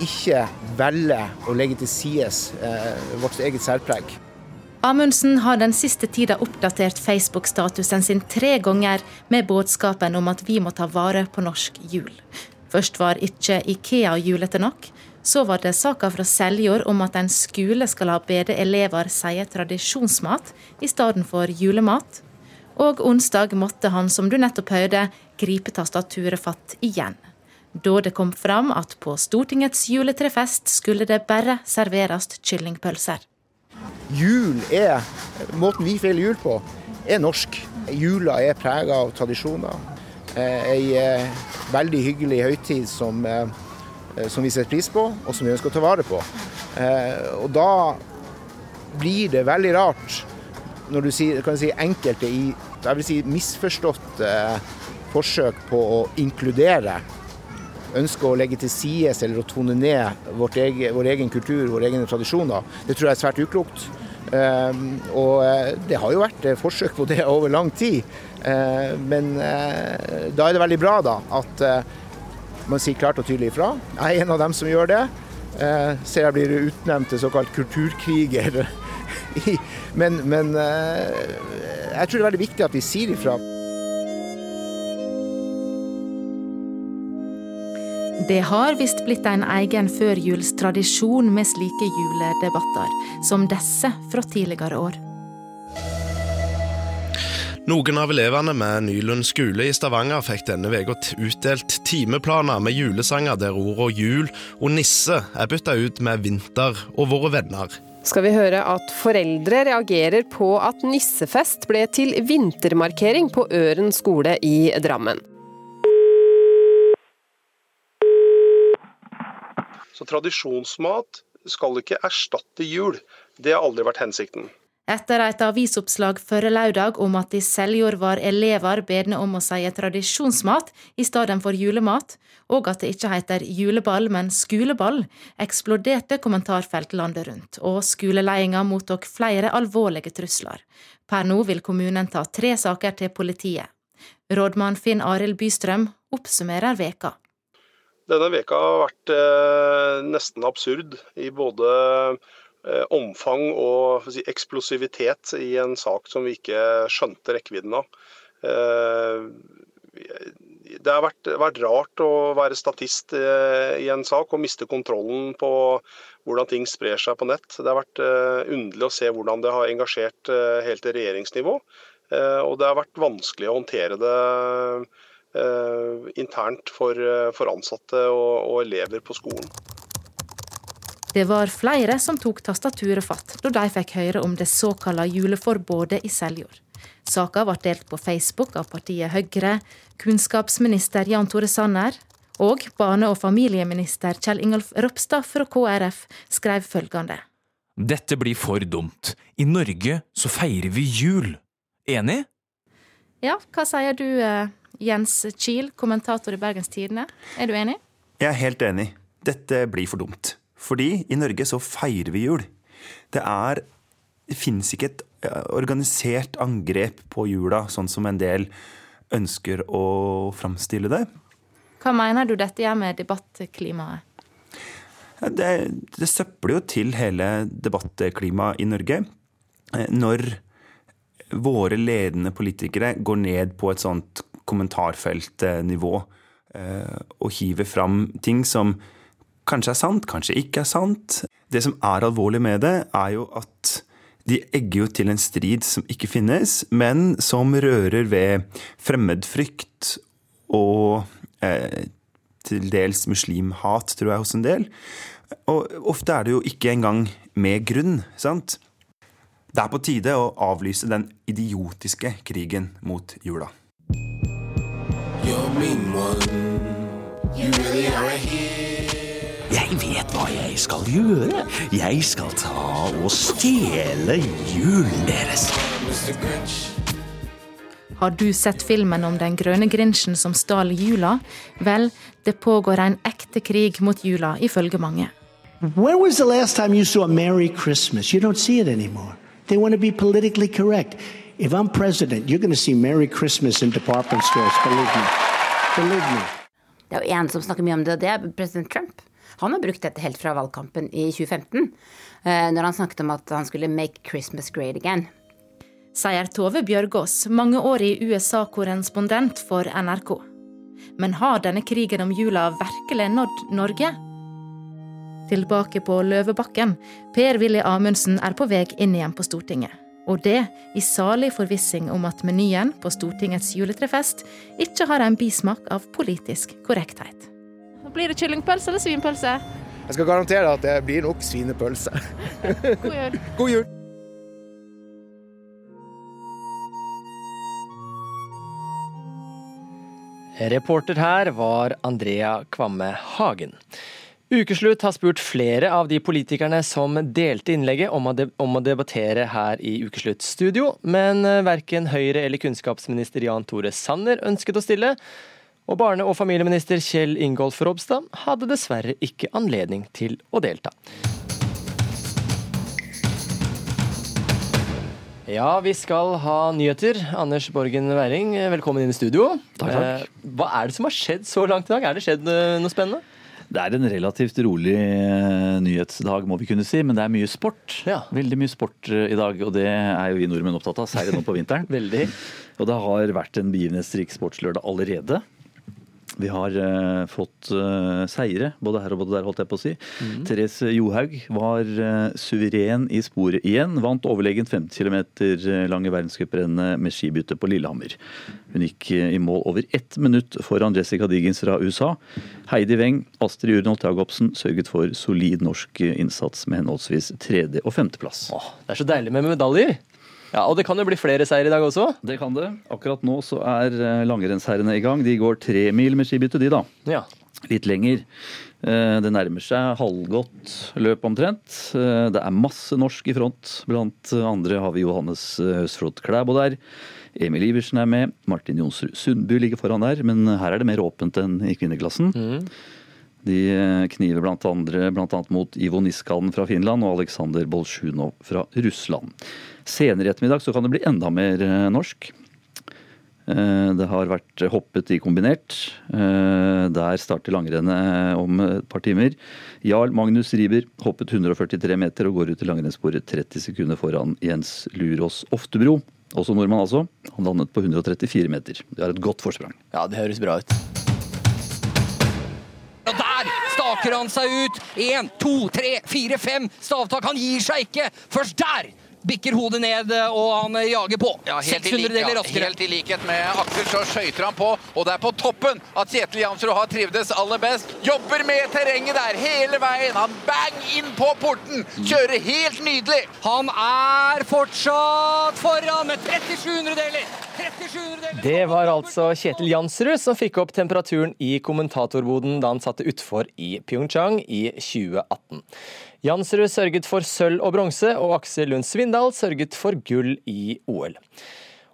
ikke velger å legge til side eh, vårt eget særpreg. Amundsen har den siste tida oppdatert Facebook-statusen sin tre ganger med budskapen om at vi må ta vare på norsk jul. Først var ikke Ikea julete nok. Så var det saka fra Seljord om at en skole skal ha bedre elever sie tradisjonsmat i stedet for julemat. Og onsdag måtte han, som du nettopp hørte, gripe tastaturet fatt igjen. Da det kom fram at på Stortingets juletrefest skulle det bare serveres kyllingpølser. jul er Måten vi feirer jul på, er norsk. Jula er prega av tradisjoner. Eh, Ei eh, veldig hyggelig høytid som, eh, som vi setter pris på, og som vi ønsker å ta vare på. Og da blir det veldig rart når du sier kan du si, enkelte i jeg vil si misforstått forsøk på å inkludere ønsker å legge til side eller å tone ned egen, vår egen kultur, våre egne tradisjoner. Det tror jeg er svært uklokt. Eh, og eh, det har jo vært eh, forsøk på det (laughs) over lang tid. Eh, men eh, da er det veldig bra da, at man sier klart og tydelig ifra. Jeg er en av dem som gjør det. Eh, ser jeg blir utnevnt til såkalt kulturkriger. (laughs) Men men eh, jeg tror det er veldig viktig at vi sier ifra. Det har visst blitt en egen førjulstradisjon med slike juledebatter, som disse fra tidligere år. Noen av elevene med Nylund skole i Stavanger fikk denne uka utdelt timeplaner med julesanger der ordene jul og nisse er bytta ut med vinter og våre venner. Skal vi høre at foreldre reagerer på at nissefest ble til vintermarkering på Øren skole i Drammen. Så tradisjonsmat skal ikke erstatte jul. Det har aldri vært hensikten. Etter et avisoppslag forrige lørdag om at i Seljord var elever bedne om å si tradisjonsmat i stedet for julemat, og at det ikke heter juleball, men skoleball, eksploderte kommentarfelt landet rundt, og skoleledelsen mottok flere alvorlige trusler. Per nå vil kommunen ta tre saker til politiet. Rådmann Finn Arild Bystrøm oppsummerer veka. Denne veka har vært eh, nesten absurd i både eh, omfang og si, eksplosivitet i en sak som vi ikke skjønte rekkevidden av. Eh, det har vært, vært rart å være statist eh, i en sak og miste kontrollen på hvordan ting sprer seg på nett. Det har vært eh, underlig å se hvordan det har engasjert eh, helt til regjeringsnivå. Og det har vært vanskelig å håndtere det internt for, eh, for ansatte og, og elever på skolen. Det var flere som tok tastaturet fatt da de fikk høre om det såkalte juleforbudet i Seljord. Saka ble delt på Facebook av partiet Høyre, kunnskapsminister Jan Tore Sanner og barne- og familieminister Kjell Ingolf Ropstad fra KrF skrev følgende. Dette blir for dumt. I Norge så feirer vi jul. Enig? Ja, hva sier du, eh, Jens Kiel, kommentator i Bergens Tidende? Er du enig? Jeg er helt enig. Dette blir for dumt. Fordi i Norge så feirer vi jul. Det er Det finnes ikke et organisert angrep på jula, sånn som en del ønsker å framstille det. Hva mener du dette gjør med debattklimaet? Det, det søpler jo til hele debattklimaet i Norge eh, når våre ledende politikere går ned på et sånt kommentarfeltnivå eh, og hiver fram ting som kanskje er sant, kanskje ikke er sant. Det som er alvorlig med det, er jo at de egger jo til en strid som ikke finnes, men som rører ved fremmedfrykt og eh, til dels muslimhat, tror jeg, hos en del. Og ofte er det jo ikke engang med grunn, sant? Det er på tide å avlyse den idiotiske krigen mot jula. Jeg vet hva jeg skal gjøre. Jeg skal ta og stjele julen deres. Har du sett filmen om den grønne grinchen som stal jula? Vel, det pågår en ekte krig mot jula, ifølge mange. When was the last time you saw Merry Christmas? You don't see it anymore. They want to be politically correct. If I'm president, you're going to see Merry Christmas in department stores. Believe me. Believe me. Det er jo en som snakker mye om det, og det er president Trump. Han har brukt dette helt fra valgkampen i 2015, eh, når han snakket om at han skulle 'make Christmas great again'. Sier Tove Bjørgaas, mangeårig USA-korrespondent for NRK. Men har denne krigen om jula virkelig nådd Norge? Tilbake på Løvebakken. Per-Willy Amundsen er på vei inn igjen på Stortinget. Og det i salig forvissing om at menyen på Stortingets juletrefest ikke har en bismak av politisk korrekthet. Blir det kyllingpølse eller svinpølse? Jeg skal garantere at det blir nok svinepølse. (laughs) God jul. God jul. Reporter her var Andrea Kvamme Hagen. Ukeslutt har spurt flere av de politikerne som delte innlegget om å, om å debattere her i Ukeslutt studio, men eh, verken Høyre- eller kunnskapsminister Jan Tore Sanner ønsket å stille. Og barne- og familieminister Kjell Ingolf Ropstad hadde dessverre ikke anledning til å delta. Ja, vi skal ha nyheter. Anders Borgen Werring, velkommen inn i studio. Takk, takk. Eh, Hva er det som har skjedd så langt i dag? Er det skjedd eh, noe spennende? Det er en relativt rolig eh, nyhetsdag, må vi kunne si, men det er mye sport. Veldig mye sport eh, i dag, og det er jo vi nordmenn opptatt av, særlig nå på vinteren. (laughs) Veldig. Og det har vært en begivenhetsrik sportslørdag allerede. Vi har uh, fått uh, seire, både her og både der, holdt jeg på å si. Mm. Therese Johaug var uh, suveren i sporet igjen. Vant overlegent 50 km lange verdenscuprennet med skibytte på Lillehammer. Hun gikk i mål over ett minutt foran Jessica Diggins fra USA. Heidi Weng, Astrid Urnholt Jacobsen sørget for solid norsk innsats med henholdsvis tredje- og femteplass. Det er så deilig med medaljer. Ja, Og det kan jo bli flere seier i dag også? Det kan det. Akkurat nå så er eh, langrennsherrene i gang. De går tre mil med skibytte, de da. Ja. Litt lenger. Eh, Det nærmer seg halvgått løp omtrent. Eh, Det er masse norsk i front. Blant andre har vi Johannes Høsflot Klæbo der. Emil Iversen er med. Martin Jonsrud Sundby ligger foran der, men her er det mer åpent enn i kvinneklassen. De eh, kniver blant, andre, blant annet mot Ivo Niskanen fra Finland og Aleksandr Bolsjunov fra Russland. Senere i ettermiddag så kan det bli enda mer eh, norsk. Eh, Det har vært hoppet i kombinert. Eh, Der starter langrennet om et par timer. Jarl Magnus Riiber hoppet 143 meter og går ut i langrennssporet 30 sekunder foran Jens Lurås Oftebro. Også nordmann, altså. Han landet på 134 meter. Det er et godt forsprang. Ja, det høres bra ut. Og der staker han seg ut. Én, to, tre, fire, fem. Stavtak. Han gir seg ikke. Først der bikker hodet ned, og han jager på. Ja, helt, i 600 lik, deler ja, helt i likhet med Aksel så skøyter han på, og det er på toppen at Kjetil Jansrud har trivdes aller best. Jobber med terrenget der hele veien. Han bang inn på porten. Kjører helt nydelig. Han er fortsatt foran med 37 deler. 37 deler. Det var altså Kjetil Jansrud som fikk opp temperaturen i kommentatorboden da han satte utfor i Pyeongchang i 2018. Jansrud sørget for sølv og bronse, og Aksel Lund Svindal sørget for gull i OL.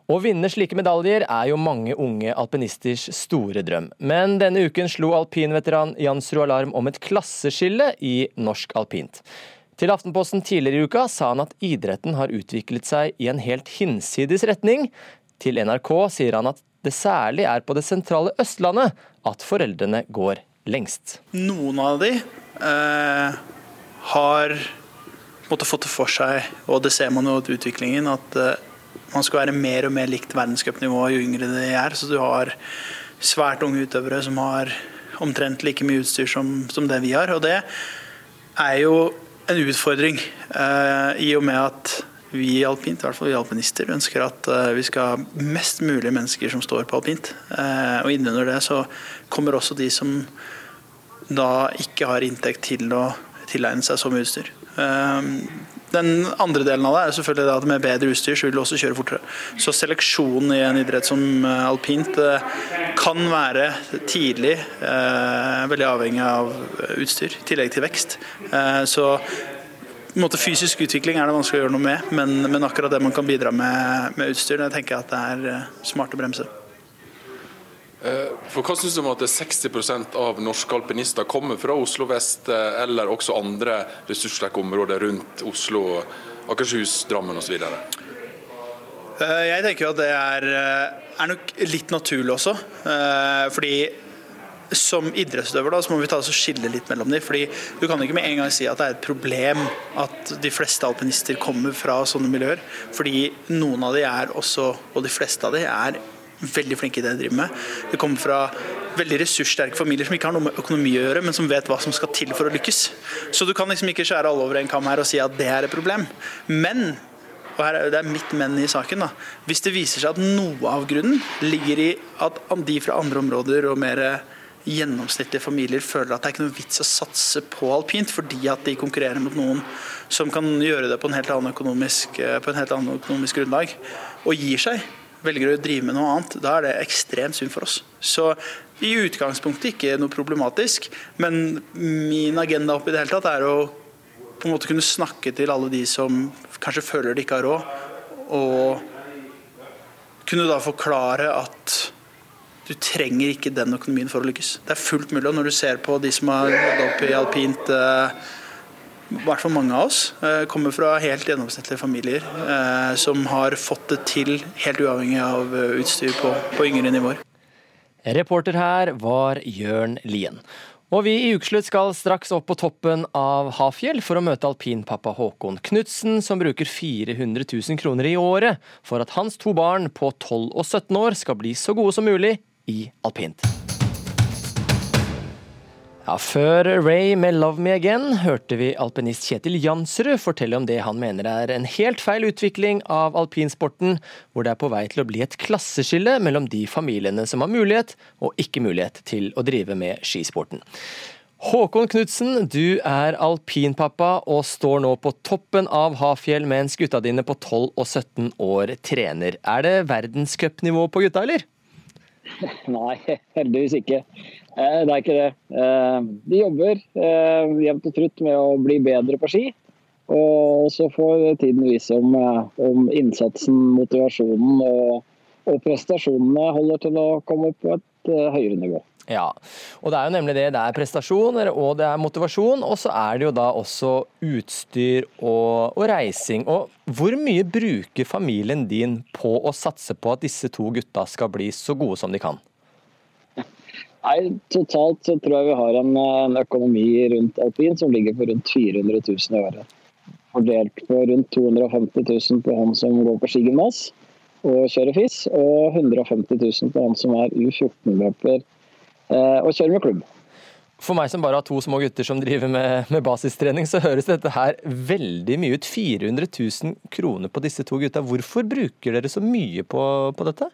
Å vinne slike medaljer er jo mange unge alpinisters store drøm. Men denne uken slo alpinveteran Jansrud alarm om et klasseskille i norsk alpint. Til Aftenposten tidligere i uka sa han at idretten har utviklet seg i en helt hinsides retning. Til NRK sier han at det særlig er på det sentrale Østlandet at foreldrene går lengst. Noen av de eh, har måtte fått det for seg, og det ser man jo i utviklingen, at eh, man skal være mer og mer likt verdenscupnivået jo yngre de er. Så du har svært unge utøvere som har omtrent like mye utstyr som, som det vi har. Og det er jo en utfordring, eh, i og med at vi i alpint, i hvert fall vi alpinister, ønsker at eh, vi skal ha mest mulig mennesker som står på alpint. Eh, og innunder det så kommer også de som da ikke har inntekt til å tilegne seg så mye utstyr. Eh, Den andre delen av det er selvfølgelig at med bedre utstyr så vil du også kjøre fortere. Så seleksjonen i en idrett som eh, alpint eh, kan være tidlig eh, veldig avhengig av utstyr, i tillegg til vekst. Så en måte Fysisk utvikling er det vanskelig å gjøre noe med, men, men akkurat det man kan bidra med, med utstyr, det tenker jeg at det er smart å bremse. For hva syns du om at er 60% av norske alpinister kommer fra Oslo vest eh, eller også andre ressurssterke områder rundt Oslo, Akershus, Drammen osv.? Eh, Jeg tenker at det er, eh, er nok litt naturlig også. eh, Fordi som idrettsutøver da, så må vi ta oss og skille litt mellom dem. Fordi du kan ikke med en gang si at det er et problem at de fleste alpinister kommer fra sånne miljøer. Fordi noen av de er også, og de fleste av de er veldig flinke i det de driver med. De kommer fra veldig ressurssterke familier som ikke har noe med økonomi å gjøre, men som vet hva som skal til for å lykkes. Så du kan liksom ikke skjære alle over en kam her og si at det er et problem. Men og her er det er mitt menn i saken. da. Hvis det viser seg at noe av grunnen ligger i at de fra andre områder og mer gjennomsnittlige familier føler at det er ikke noe vits å satse på alpint fordi at de konkurrerer mot noen som kan gjøre det på en helt annen økonomisk, på en helt annen økonomisk grunnlag, og gir seg, velger å drive med noe annet, da er det ekstremt synd for oss. Så i utgangspunktet ikke noe problematisk, men min agenda oppi det hele tatt er å på en måte kunne snakke til alle de som kanskje føler de ikke har råd, og kunne da forklare at du trenger ikke den økonomien for å lykkes. Det er fullt mulig. og Når du ser på de som har nådd opp i alpint, eh, i hvert fall mange av oss, eh, kommer fra helt gjennomsnittlige familier eh, som har fått det til helt uavhengig av eh, utstyr på, på yngre nivåer. Reporter her var Jørn Lien. Og vi i Ukeslutt skal straks opp på toppen av Hafjell for å møte alpinpappa Håkon Knutsen, som bruker 400 000 kroner i året for at hans to barn på 12 og 17 år skal bli så gode som mulig i alpint. Ja, Før Ray med 'Love Me Again' hørte vi alpinist Kjetil Jansrud fortelle om det han mener er en helt feil utvikling av alpinsporten, hvor det er på vei til å bli et klasseskille mellom de familiene som har mulighet og ikke mulighet til å drive med skisporten. Håkon Knutsen, du er alpinpappa og står nå på toppen av Hafjell mens gutta dine på 12 og 17 år trener. Er det verdenscupnivå på gutta, eller? (laughs) Nei, heldigvis ikke. Eh, det er ikke det. Eh, de jobber eh, jevnt og trutt med å bli bedre på ski. Og så får tiden vise om, om innsatsen, motivasjonen og, og, prestasjonene holder til å komme opp på et høyere nivå. Ja, og det er jo nemlig det. Det er prestasjoner og det er motivasjon, og så er det jo da også utstyr og, og reising. Og hvor mye bruker familien din på å satse på at disse to gutta skal bli så gode som de kan? Nei, Totalt så tror jeg vi har en, en, økonomi rundt alpin som ligger på rundt 400 000 i året. Fordelt på rundt 250 000 på han som går på skigymnas og kjører FIS, og 150 000 på han som er U14-løper eh, og kjører med klubb. For meg som bare har to små gutter som driver med, med, basistrening, så høres dette her veldig mye ut. 400 000 kroner på disse to gutta. Hvorfor bruker dere så mye på, på dette?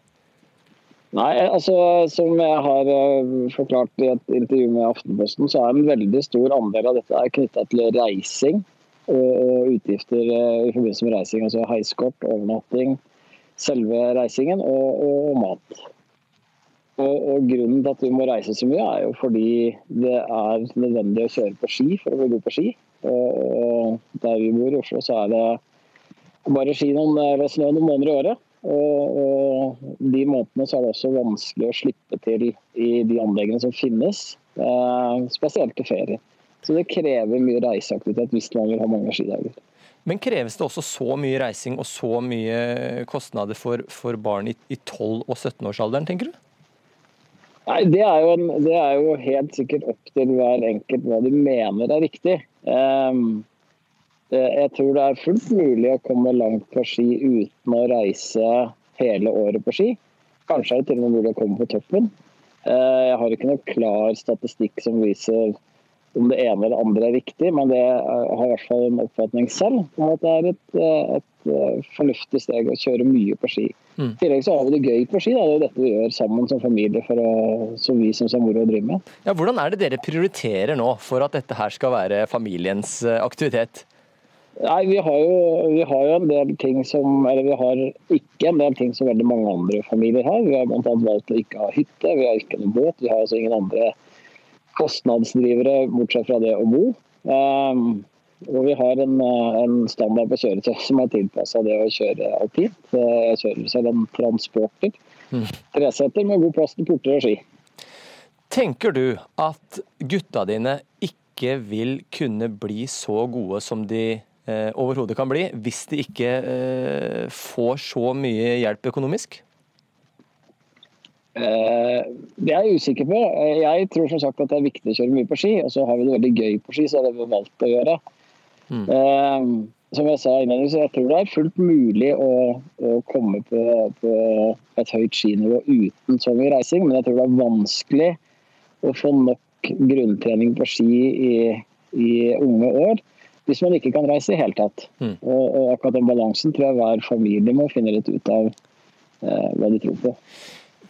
Nei, altså Som jeg har eh, forklart i et intervju med Aftenposten, så er en veldig stor andel av dette knytta til reising og utgifter eh, i forbindelse med reising. Altså heiskort, overnatting, selve reisingen og, og mat. Og, og, Grunnen til at vi må reise så mye, er jo fordi det er nødvendig å kjøre på ski for å bli god på ski. Og, og Der vi bor i Oslo, så er det bare ski noen, eller snø noen måneder i året. Og, og, de månedene så er det også vanskelig å slippe til i de anleggene som finnes, eh, spesielt til ferie. Så det krever mye reiseaktivitet hvis man vil ha mange skidager. Men kreves det også så mye reising og så mye kostnader for, for barn i, i 12- og 17-årsalderen, tenker du? Nei, det er, en, det er, jo helt sikkert opp til hver enkelt hva de mener er riktig. Um, Eh, jeg tror det er fullt mulig å komme langt på ski uten å reise hele året på ski. Kanskje er det til og med mulig å komme på toppen. Eh, jeg har ikke noe klar statistikk som viser om det ene eller andre er riktig, men det har i hvert fall en oppfatning selv om at det er et, eh, et fornuftig steg å kjøre mye på ski. Mm. I tillegg så har vi det gøy på ski. Da. Det er jo dette vi gjør sammen som familie for å, som vi syns er moro å drive med. Ja, hvordan er det dere prioriterer nå for at dette her skal være familiens aktivitet? Nei, vi har, jo, vi har, jo, en del ting som Eller vi har ikke en del ting som veldig mange andre familier har. Vi har bl.a. valgt å ikke ha hytte, vi har ikke noen båt. Vi har altså ingen andre kostnadsdrivere bortsett fra det å bo. Um, og vi har en, en standard på kjøretøy (laughs) som er tilpassa det å kjøre alpint. Jeg kjører selv en transporter. Mm. Treseter med god plass til porter og ski. Tenker du at gutta dine ikke vil kunne bli så gode som de eh, overhodet kan bli, hvis de ikke eh, får så mye hjelp økonomisk? Eh, det er jeg usikker på. Jeg tror som sagt at det er viktig å kjøre mye på ski. Og så har vi det veldig gøy på ski, så det har vi valgt å gjøre. Mm. Eh, som jeg sa innledningsvis, jeg tror det er fullt mulig å, å komme på, på, et høyt skinivå uten så mye reising, men jeg tror det er vanskelig å få nok grunntrening på ski i, i unge år hvis man ikke kan reise i hele tatt. Mm. Og, og, akkurat den balansen tror jeg hver familie må finne litt ut av eh, hva de tror på.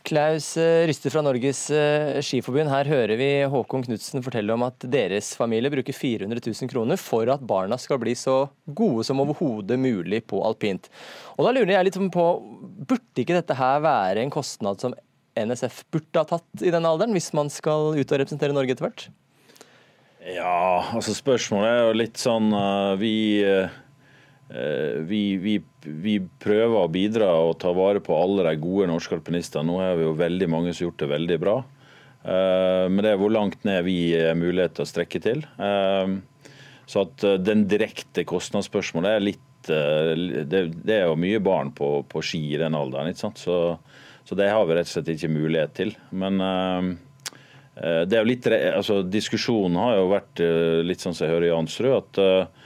Klaus Ryste fra Norges eh, Skiforbund, her hører vi Håkon Knutsen fortelle om at deres familie bruker 400 000 kroner for at barna skal bli så gode som overhodet mulig på alpint. Og da lurer jeg litt på, burde ikke dette her være en kostnad som NSF burde ha tatt i den alderen, hvis man skal ut og representere Norge etter hvert? Ja, altså spørsmålet er jo litt sånn uh, Vi vi, vi, vi, prøver å bidra og ta vare på alle de gode norske alpinistene. Nå er vi jo veldig mange som har gjort det veldig bra. Uh, men det er hvor langt ned vi har mulighet til å strekke til. Så at den direkte kostnadsspørsmålet er litt det, er jo mye barn på, på ski i den alderen. ikke sant? Så, så, det har vi rett og slett ikke mulighet til. Men det er jo litt, altså Diskusjonen har jo vært litt sånn som jeg hører Jansrud, at Eh,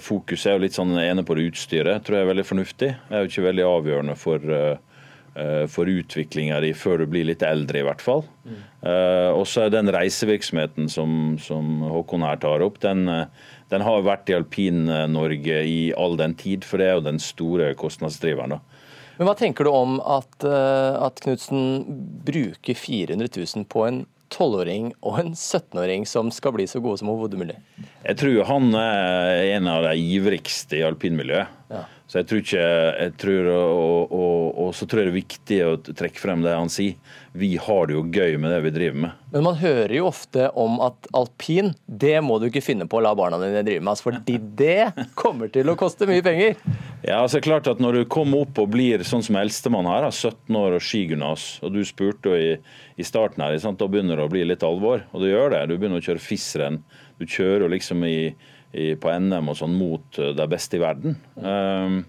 Fokuset er jo litt sånn ene på det utstyret, tror jeg er veldig fornuftig. Det er jo ikke veldig avgjørende for, eh, eh, for utviklinga di før du blir litt eldre, i hvert fall. Mm. Og så er den reisevirksomheten som, som, Håkon her tar opp, den, den har vært i Alpin-Norge i all den tid, for det er jo den store kostnadsdriveren. da. Men Hva tenker du om at, at Knutsen bruker 400 000 på en 12-åring og en 17-åring som skal bli så gode som overhodet mulig? Jeg tror han er en av de ivrigste i alpinmiljøet. Ja. Så jeg tror ikke jeg tror, og, og, og, så tror jeg det er viktig å trekke frem det han sier. Vi har det jo gøy med det vi driver med. Men man hører jo ofte om at alpin, det må du ikke finne på å la barna dine drive med. For (laughs) det kommer til å koste mye penger. Ja, altså klart at Når du kommer opp og blir sånn som eldstemann her, 17 år og skigymnas, og du spurte i, i starten her, sant? da begynner det å bli litt alvor. Og du gjør det. Du begynner å kjøre FIS-renn. Du kjører liksom i i, på NM og sånn mot eh, de beste i verden. Um,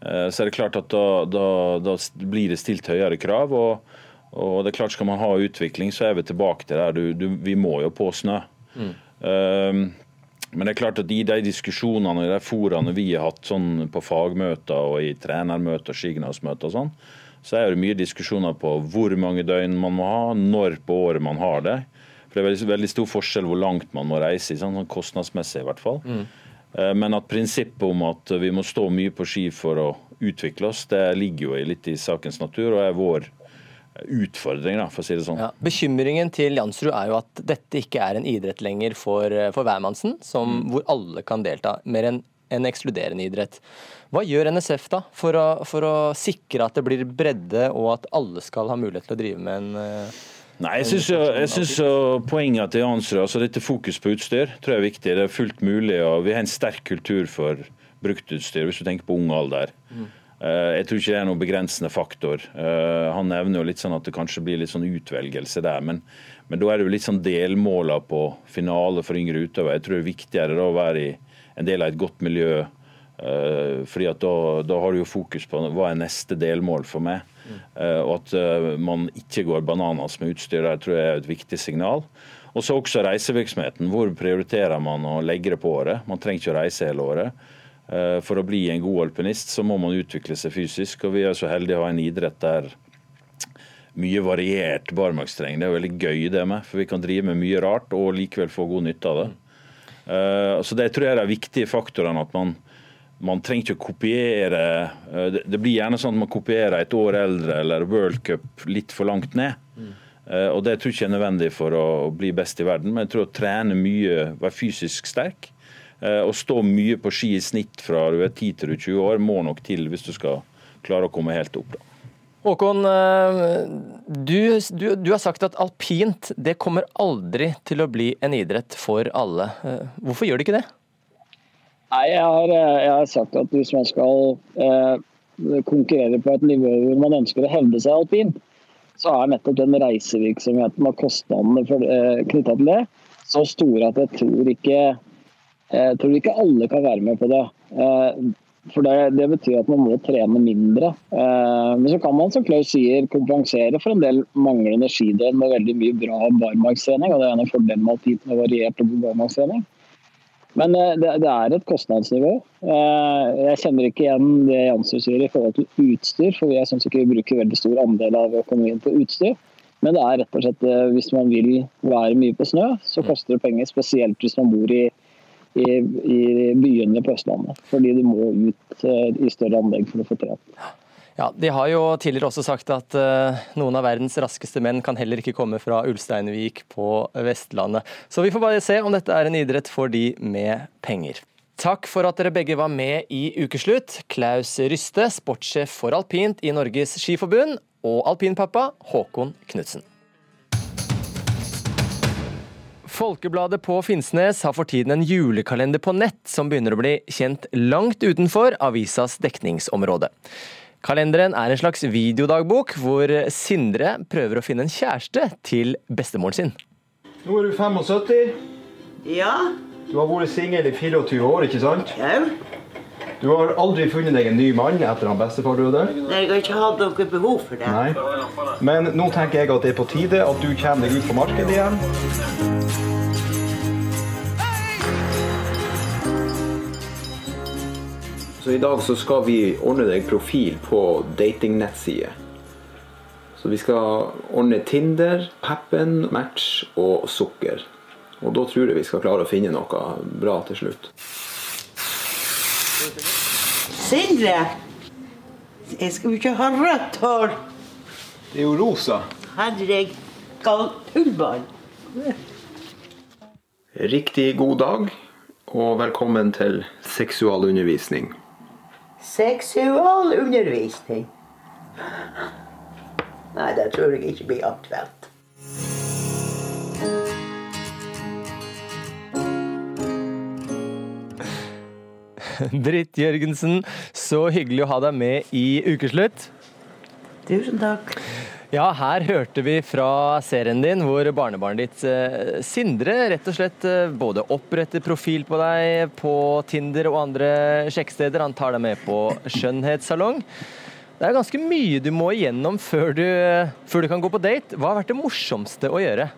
så er det klart at da, da, da blir det stilt høyere krav. og, og det er klart Skal man ha utvikling, så er vi tilbake til der. Du, du, vi må jo på snø. Mm. Um, men det er klart at i de diskusjonene i de foraene vi har hatt sånn på fagmøter og i trenermøter og skigymnasmøter og sånn, så er det mye diskusjoner på hvor mange døgn man må ha, når på året man har det. For Det er veldig, veldig stor forskjell hvor langt man må reise, sånn, kostnadsmessig i hvert fall. Mm. Eh, men at prinsippet om at vi må stå mye på ski for å utvikle oss, det ligger jo litt i sakens natur og er vår utfordring, da, for å si det sånn. Ja, bekymringen til Jansrud er jo at dette ikke er en idrett lenger for, eh, for hvermannsen, som, mm. hvor alle kan delta. Mer enn en ekskluderende idrett. Hva gjør NSF da for å, for å sikre at det blir bredde, og at alle skal ha mulighet til å drive med en eh, Nei, jeg syns poenget til Jansrud, altså dette fokus på utstyr, tror jeg er viktig. Det er fullt mulig. og Vi har en sterk kultur for bruktutstyr, hvis du tenker på ung alder. Mm. Eh, jeg tror ikke det er noen begrensende faktor. Eh, han nevner jo litt sånn at det kanskje blir litt sånn utvelgelse der. Men, men da er det jo litt sånn delmåler på finale for yngre utøvere. Jeg tror det er viktigere da å være i en del av et godt miljø. Eh, fordi at da, da har du jo fokus på hva er neste delmål for meg. Mm. og at man ikke går bananas med utstyr der, tror jeg er et viktig signal. Og så også reisevirksomheten. Hvor prioriterer man å legge det på året? Man trenger ikke å reise hele året. Eh, for å bli en god alpinist så må man utvikle seg fysisk. Og vi er så heldige å ha en idrett der mye variert barmarksterreng. Det er veldig gøy det med, for vi kan drive med mye rart og likevel få god nytte av det. Så det tror jeg er de viktige faktorene. at man man trenger ikke å kopiere eh, Det blir gjerne sånn at man kopierer et år eldre eller World Cup litt for langt ned. Og Det tror jeg ikke er nødvendig for å bli best i verden, men jeg tror å trene mye, være fysisk sterk eh, og stå mye på ski i snitt fra du er 10 til du er 20 år, må nok til hvis du skal klare å komme helt opp. da. Håkon, du, du, du, har sagt at alpint det kommer aldri til å bli en idrett for alle. Hvorfor gjør det ikke det? Nei, jeg har, eh, jeg har, sagt at hvis man skal eh, konkurrere på et nivå hvor man ønsker å hevde seg alpin, så er nettopp den reisevirksomheten og kostnadene eh, knytta til det så store at jeg tror ikke, jeg tror ikke alle kan være med på det. Eh, for det, det, betyr at man må trene mindre. Eh, men så kan man som Klaus sier, kompensere for en del manglende skidøgn med veldig mye bra barmarkstrening. Og det er en av fordelene med alltid med variert og barmarkstrening. Men eh, det, det, er et kostnadsnivå. Eh, jeg kjenner ikke igjen det Jansrud sier i forhold til utstyr, for jeg syns ikke vi bruker veldig stor andel av økonomien på utstyr. Men det er rett og slett eh, hvis man vil være mye på snø, så koster det penger. Spesielt hvis man bor i, i, i byene på Østlandet. Fordi du må ut i større anlegg for å få trent. Ja, De har jo tidligere også sagt at uh, noen av verdens raskeste menn kan heller ikke komme fra Ulsteinvik på Vestlandet. Så vi får bare se om dette er en idrett for de med penger. Takk for at dere begge var med i Ukeslutt. Klaus Ryste, sportssjef for alpint i Norges Skiforbund, og alpinpappa Håkon Knutsen. Folkebladet på Finnsnes har for tiden en julekalender på nett som begynner å bli kjent langt utenfor avisas dekningsområde. Kalenderen er en slags videodagbok hvor Sindre prøver å finne en kjæreste til bestemoren sin. Nå er du 75. Ja. Du har vært singel i 24 år, ikke sant? Ja. Du har aldri funnet deg en ny mann etter han bestefar døde? Nei, jeg har ikke hatt noe behov for det. Nei. Men nå tenker jeg at det er på tide at du kommer deg ut på markedet igjen. Så i dag så skal vi ordne deg profil på datingnettside. Så vi skal ordne Tinder, Happen, Match og Sukker. Og da tror jeg vi skal klare å finne noe bra til slutt. Sindre, jeg skal jo ikke ha rødt hår. Det er jo rosa. Henrik tullball. Riktig god dag, og velkommen til seksualundervisning. Seksualundervisning? Nei, det tror jeg ikke blir aktuelt. (laughs) Britt Jørgensen, så hyggelig å ha deg med i Ukeslutt. Tusen takk. Ja, her hørte vi fra serien din hvor barnebarnet ditt eh, Sindre rett og slett eh, både oppretter profil på deg på Tinder og andre sjekksteder. Han tar deg med på skjønnhetssalong. Det er ganske mye du må igjennom før du, eh, før du kan gå på date. Hva har vært det morsomste å gjøre?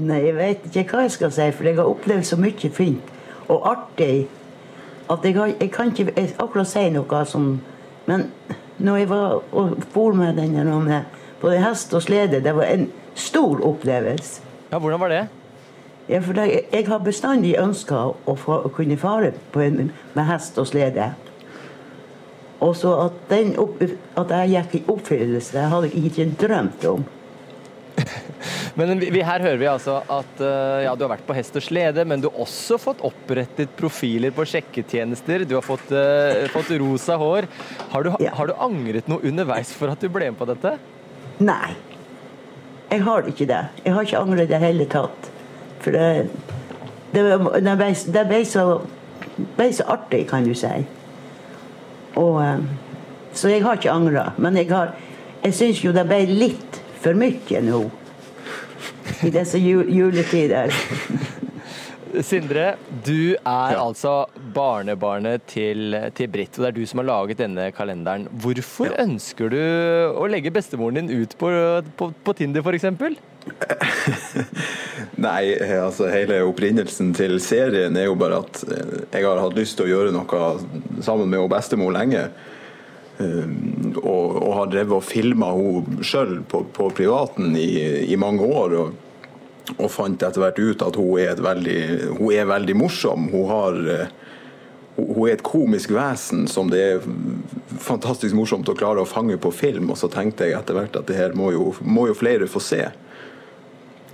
Nei, jeg vet ikke hva jeg skal si, for jeg har opplevd så mye fint og artig at jeg, har, jeg kan ikke akkurat si noe som Men når jeg var og for med den med både hest og slede, det var en stor opplevelse. Ja, Hvordan var det? Ja, for det, Jeg har bestandig ønska å, å, kunne fare en, med hest og slede. Og så at, den opp, at jeg gikk i oppfyllelse, det hadde jeg ikke drømt om. (laughs) Men vi, her hører vi altså at uh, ja, du har vært på hest og slede, men du har også fått opprettet profiler på sjekketjenester. Du har fått, uh, fått rosa hår. Har du, ja. har du, angret noe underveis for at du ble med på dette? Nei. Jeg har ikke det. Jeg har ikke angret i det hele tatt. For det, det, det, ble, det ble, så, ble, så, artig, kan du si. Og, um, så jeg har ikke angra. Men jeg, har, jeg syns jo det ble litt for mye nå i disse juletider. Sindre, du er ja. altså barnebarnet til, til Britt, og det er du som har laget denne kalenderen. Hvorfor ja. ønsker du å legge bestemoren din ut på, på, på Tinder, f.eks.? (laughs) Nei, altså hele opprinnelsen til serien er jo bare at eh, jeg har hatt lyst til å gjøre noe sammen med bestemor lenge. Um, og, og, har drevet og filma henne sjøl på, på, privaten i, i mange år. Og, og fant etter hvert ut at hun er, veldig, hun er veldig morsom. Hun, har, eh, hun er et komisk vesen som det er fantastisk morsomt å klare å fange på film. Og så tenkte jeg etter hvert at det her må jo, må jo flere få se.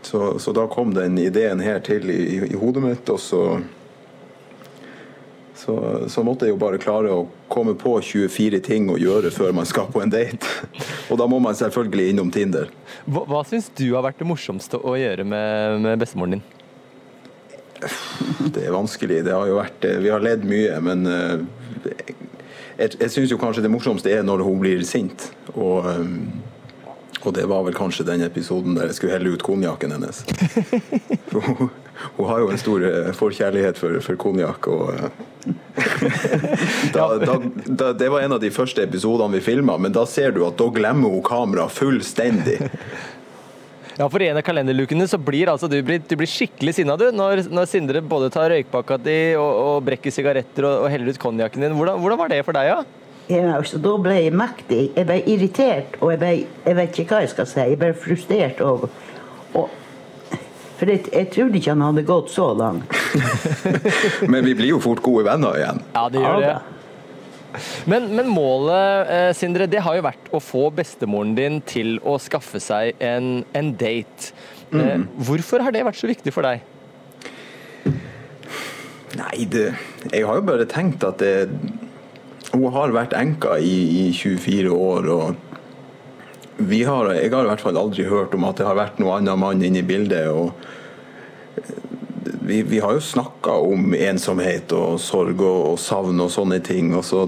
Så, så, da kom den ideen her til i, i, hodet mitt, og så, så, så måtte jeg jo bare klare å komme på 24 ting å gjøre før man skal på en date. (laughs) Og da må man selvfølgelig innom Tinder. Hva, hva syns du har vært det morsomste å gjøre med, med bestemoren din? Det er vanskelig. Det har jo vært, vi har ledd mye, men eh, jeg, jeg syns jo kanskje det morsomste er når hun blir sint. Og, eh, og det var vel kanskje den episoden der jeg skulle helle ut konjakken hennes. For (laughs) Hun, hun, har jo en stor eh, forkjærlighet for, for konjakk. (laughs) da, det var en av de første episodene vi filma, men da ser du at da glemmer hun kameraet fullstendig. (laughs) Ja, for i en av kalenderlukene så blir altså du, blir, du blir skikkelig sinna du, når, når, Sindre både tar røykpakka di og, og, brekker sigaretter og, og, heller ut konjakken din. Hvordan, hvordan, var det for deg, ja? Ja, altså, da ble jeg mektig. Jeg ble irritert, og jeg ble Jeg vet ikke hva jeg skal si. Jeg ble frustrert. Og, og for jeg, jeg, trodde ikke han hadde gått så langt. (laughs) Men vi blir jo fort gode venner igjen. Ja, det gjør det. Men, men målet, eh, Sindre, det har jo vært å få bestemoren din til å skaffe seg en, en date. Eh, Mm. Hvorfor har det vært så viktig for deg? Nei, det, jeg har jo bare tenkt at det, hun har vært enka i, i 24 år. og har, Jeg har i hvert fall aldri hørt om at det har vært noen annen mann inne i bildet. og vi, vi har jo snakka om ensomhet og sorg og, og savn og sånne ting. og så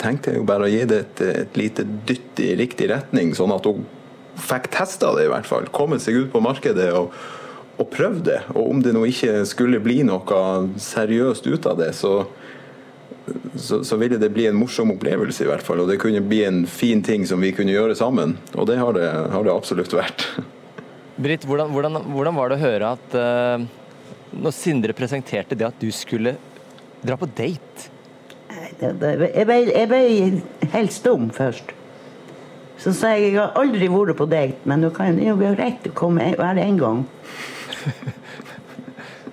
tenkte jeg jo bare å gi det et, et lite dytt i riktig retning, sånn at hun fikk testa det i hvert fall. Kommet seg ut på markedet og, og prøvd det. Og om det nå ikke skulle bli noe seriøst ut av det, så, så, så ville det bli en morsom opplevelse i hvert fall. Og det kunne bli en fin ting som vi kunne gjøre sammen. Og det har det, har det absolutt vært. (laughs) Britt, hvordan, hvordan, hvordan var det å høre at uh, når Sindre presenterte det at du skulle dra på date Det- det- Jeg ble, jeg ble helt stum først. Så sa jeg jeg har aldri vært på date, men du kan jo være rett å komme hver en gang. (laughs)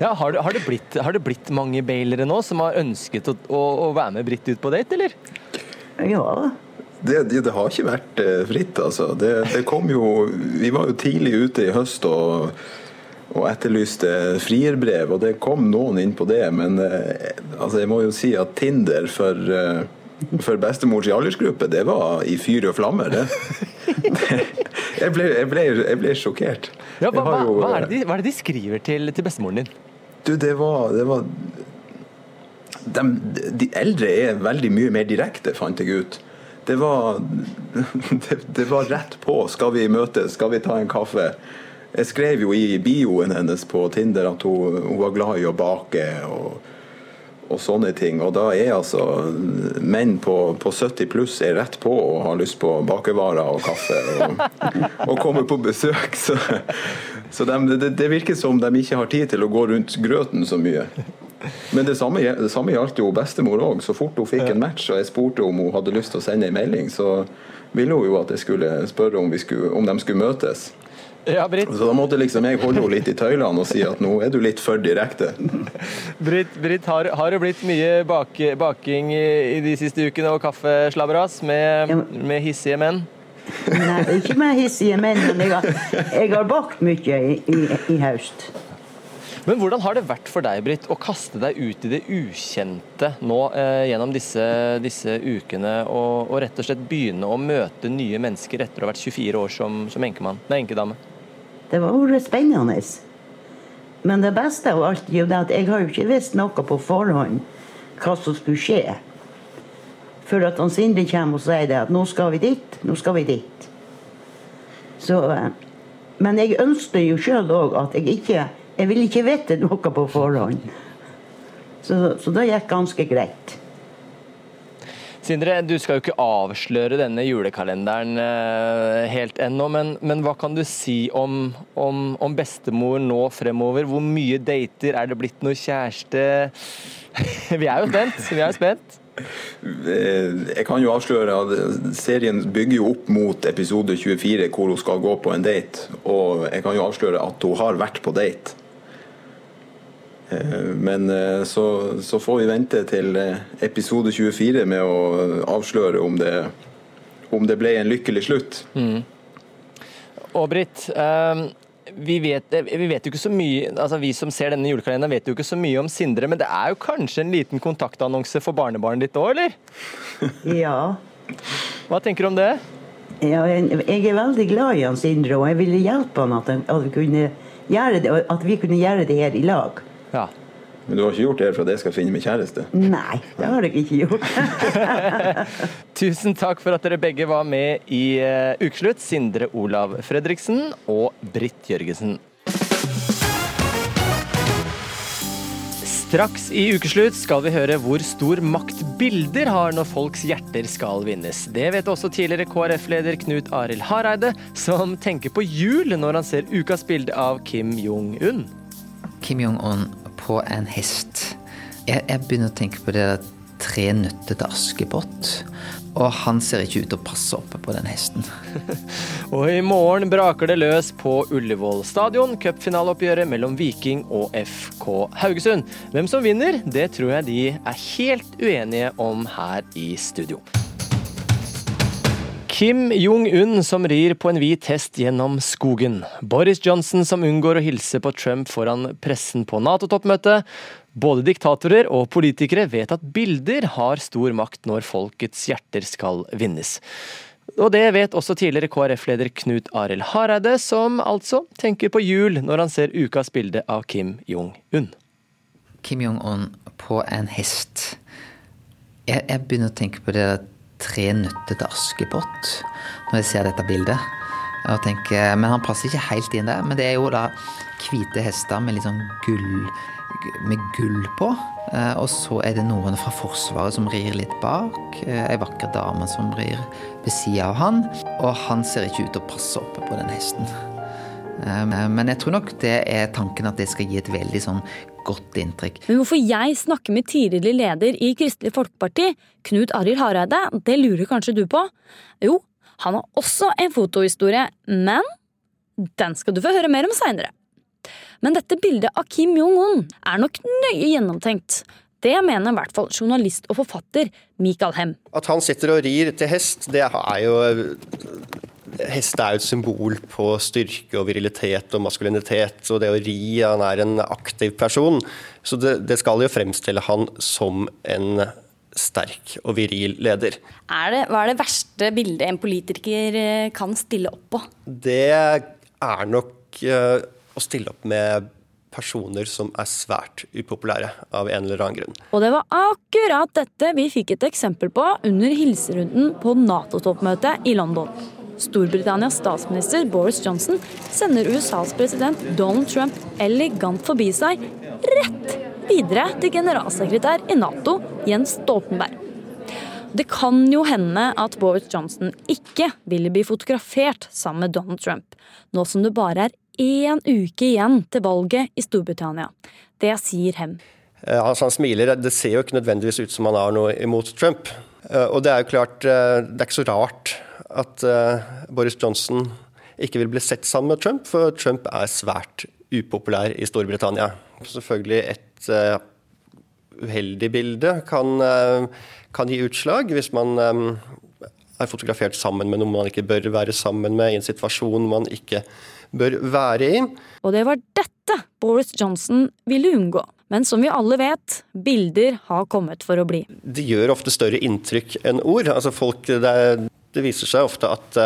Ja, har, det, har, det blitt, har det blitt mange bailere nå som har ønsket å, å, å være med Britt ut på date, eller? Ja. Det, det, det har ikke vært eh, fritt, altså. Det, det kom jo Vi var jo tidlig ute i høst og, og etterlyste frierbrev, og det kom noen inn på det. Men eh, altså, jeg må jo si at Tinder for, eh, for bestemors aldersgruppe, det var i fyr og flammer, det. (laughs) det jeg, ble, jeg, ble, jeg ble sjokkert. Ja, hva, Jeg jo, hva, er det de, hva er det de skriver til, til bestemoren din? Du, det var, det var de, de eldre er veldig mye mer direkte, fant jeg ut. Det var, (laughs) det, det var rett på. Skal vi møtes? Skal vi ta en kaffe? Jeg skrev jo i bioen hennes på Tinder at hun, hun var glad i å bake og, og sånne ting. Og da er altså menn på, på 70 pluss er rett på og har lyst på bakervarer og kaffe og, (laughs) og kommer på besøk. Så, så de, det, det virker som de ikke har tid til å gå rundt grøten så mye. Men det samme, det samme gjaldt jo bestemor òg. Så fort hun fikk en match og jeg spurte om hun hadde lyst til å sende en melding, så ville hun jo at jeg skulle spørre om, vi skulle, om de skulle møtes. Ja, Britt. Så da måtte liksom jeg holde henne litt i tøylene og si at nå er du litt for direkte. Britt, Britt har, har det blitt mye bak, baking i, de siste ukene og kaffeslabberas med, med hissige menn? Nei, ikke med hissige menn, men jeg har, jeg har bakt mye i, i, i høst. Men hvordan har det vært for deg, Britt, å kaste deg ut i det ukjente nå eh, gjennom disse, disse ukene, og, og, rett og slett begynne å møte nye mennesker etter å ha vært 24 år som, som enkemann, nei, enkedame? Det var vært spennende. Men det beste av alt er jo at jeg har jo ikke visst noe på forhånd hva som skulle skje. Før at han Sindre kommer og sier det at nå skal vi dit, nå skal vi dit. Så, eh, men jeg ønsket jo sjøl òg at jeg ikke Jeg ville ikke vite noe på forhånd. Så, så det gikk ganske greit. Sindre, du skal jo ikke avsløre denne julekalenderen eh, helt ennå, men, men, hva kan du si om, om, om, bestemor nå fremover? Hvor mye dater? Er det blitt noe kjæreste? (laughs) Vi er jo spent. Vi er jo spent. Jeg kan jo avsløre at serien bygger jo opp mot episode 24, hvor hun skal gå på en date. Og jeg kan jo avsløre at hun har vært på date. Men så, så, får vi vente til episode 24 med å avsløre om det, om det ble en lykkelig slutt. Mm. Og Britt, eh, vi, vet, vi vet, jo ikke så mye altså Vi som ser denne julekalenderen, vet jo ikke så mye om Sindre, men det er jo kanskje en liten kontaktannonse for barnebarnet ditt òg, eller? (laughs) Ja. Hva tenker du om det? Ja, jeg er veldig glad i han Sindre, og jeg ville hjelpe han at, at, vi kunne gjøre det, at vi kunne gjøre det her i lag. Ja. Men du har ikke gjort det for at jeg skal finne meg kjæreste? Nei, det har jeg ikke gjort. (laughs) Tusen takk for at dere begge var med i uh, Ukeslutt. Sindre Olav Fredriksen og Britt Jørgensen. Straks i Ukeslutt skal vi høre hvor stor makt bilder har når folks hjerter skal vinnes. Det vet også tidligere KrF-leder Knut Arild Hareide, som tenker på jul når han ser ukas bilde av Kim Jong-un. Kim Jong-un på en hest. Jeg, jeg, begynner å tenke på det der Tre nøtter til Askepott. Og han ser ikke ut til å passe oppe på den hesten. (laughs) Og i morgen braker det løs på Ullevål stadion, cupfinaleoppgjøret mellom Viking og FK Haugesund. Hvem som vinner, det tror jeg de er helt uenige om her i studio. Kim Jong-un som rir på en hvit hest gjennom skogen. Boris Johnson som unngår å hilse på Trump foran pressen på Nato-toppmøtet. Både diktatorer og politikere vet at bilder har stor makt når folkets hjerter skal vinnes. Og det vet også tidligere KrF-leder Knut Arild Hareide, som altså tenker på jul når han ser ukas bilde av Kim Jong-un. Kim Jong-un på en hest. Jeg, jeg begynner å tenke på det at tre nøtter til Askepott når jeg ser dette bildet. Tenker, men han passer ikke helt inn der. Men det er jo da hvite hester med litt sånn gull med gull på. Eh, og så er det noen fra Forsvaret som rir litt bak. Eh, ei vakker dame som rir ved sida av han. Og han ser ikke ut til å passe oppe på den hesten. Eh, men jeg tror nok det er tanken at det skal gi et veldig sånn godt inntrykk. Men hvorfor jeg snakker med tidligere leder i Kristelig Folkeparti, Knut Arild Hareide, det lurer kanskje du på? Jo, han har også en fotohistorie, men den skal du få høre mer om seinere. Men dette bildet av Kim Jong-un er nok nøye gjennomtenkt. Det mener i hvert fall journalist og forfatter Michael Hem. At han sitter og rir til hest, det er jo Hest er jo et symbol på styrke og virilitet og maskulinitet. Og det å ri Han er en aktiv person. Så det, det skal jo fremstille han som en sterk og viril leder. Er det, hva er det verste bildet en politiker eh, kan stille opp på? Det er nok uh, å stille opp med personer som er svært upopulære av en eller annen grunn. Og det var akkurat dette vi fikk et eksempel på under hilserunden på Nato-toppmøtet i London. Storbritannias statsminister Boris Johnson sender USAs president Donald Trump elegant forbi seg, rett videre til generalsekretær i Nato, Jens Stoltenberg. Det kan jo hende at Boris Johnson ikke ville bli fotografert sammen med Donald Trump, nå som det bare er én uke igjen til valget i Storbritannia. Det sier Hem. Eh, altså, han smiler. Det ser jo ikke nødvendigvis ut som han har noe imot Trump. Eh, og det er jo klart, eh, det er ikke så rart at Boris Johnson ikke vil bli sett sammen med Trump, for Trump er svært upopulær i Storbritannia. Selvfølgelig et uheldig bilde kan, kan gi utslag hvis man er fotografert sammen med noen man ikke bør være sammen med, i en situasjon man ikke bør være i. Og det var dette Boris Johnson ville unngå. Men som vi alle vet, bilder har kommet for å bli. De gjør ofte større inntrykk enn ord. Altså folk, det, det viser seg ofte at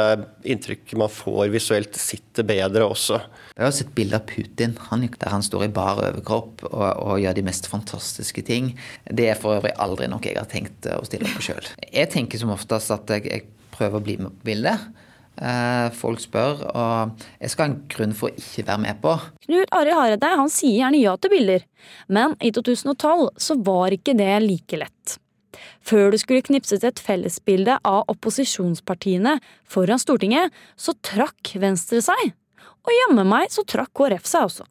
inntrykket man får visuelt, sitter bedre også. Jeg har sett bilde av Putin han, der han står i bar overkropp og, og, gjør de mest fantastiske ting. Det er for øvrig aldri noe jeg har tenkt å stille opp på sjøl. Jeg tenker som oftest at jeg, jeg prøver å bli med på bildet. Eh, folk spør, og jeg skal ha en grunn for å ikke være med på. Knut Arild Hareide han sier gjerne ja til bilder, men i 2012 så var ikke det like lett. Før det skulle knipses et fellesbilde av opposisjonspartiene foran Stortinget, så trakk Venstre seg. Og jammen meg så trakk KrF seg også.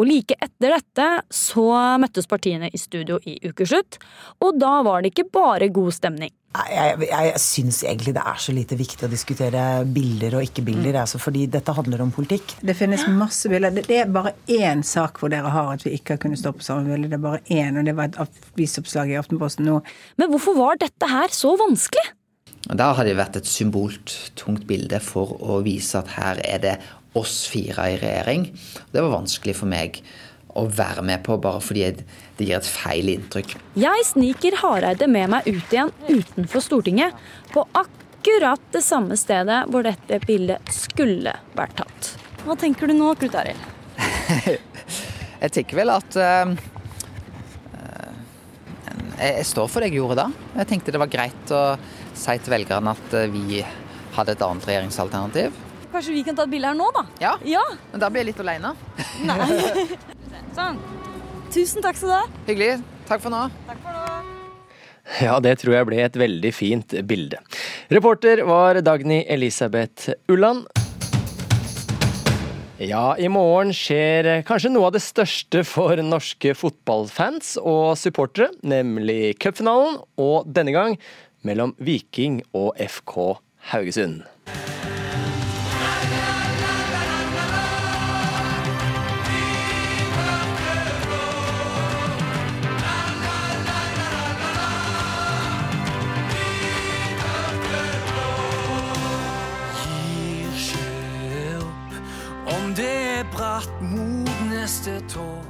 Og like etter dette så møttes partiene i studio i ukeslutt, og da var det ikke bare god stemning. Jeg, jeg, jeg syns egentlig det er så lite viktig å diskutere bilder og ikke-bilder, mm. altså, fordi dette handler om politikk. Det finnes masse bilder. Det er bare én sak hvor dere har at vi ikke har kunnet stå på samme bilde. Det er bare én, og det var et avisoppslag i Aftenposten nå. Men hvorfor var dette her så vanskelig? Da har det vært et symbolt tungt bilde for å vise at her er det oss fire i regjering. Det var vanskelig for meg å være med på, bare fordi det gir et feil inntrykk. Jeg sniker Hareide med meg ut igjen utenfor Stortinget, på akkurat det samme stedet hvor dette bildet skulle vært tatt. Hva tenker du nå, Knut Arild? (laughs) jeg tenker vel at uh, Jeg står for det jeg gjorde da. Jeg tenkte det var greit å si til velgerne at eh, vi hadde et annet regjeringsalternativ. Kanskje vi kan ta et bilde her nå, da? Ja. ja. Men da blir jeg litt aleine. (laughs) Sånn. Tusen takk skal du ha. Hyggelig. Takk for nå. Takk for nå. Ja, det tror jeg ble et veldig fint bilde. Reporter var Dagny Elisabeth Ulland. Ja, i morgen skjer kanskje noe av det største for norske fotballfans og supportere, nemlig cupfinalen, og denne gang mellom Viking og FK Haugesund. hvert mot neste tår.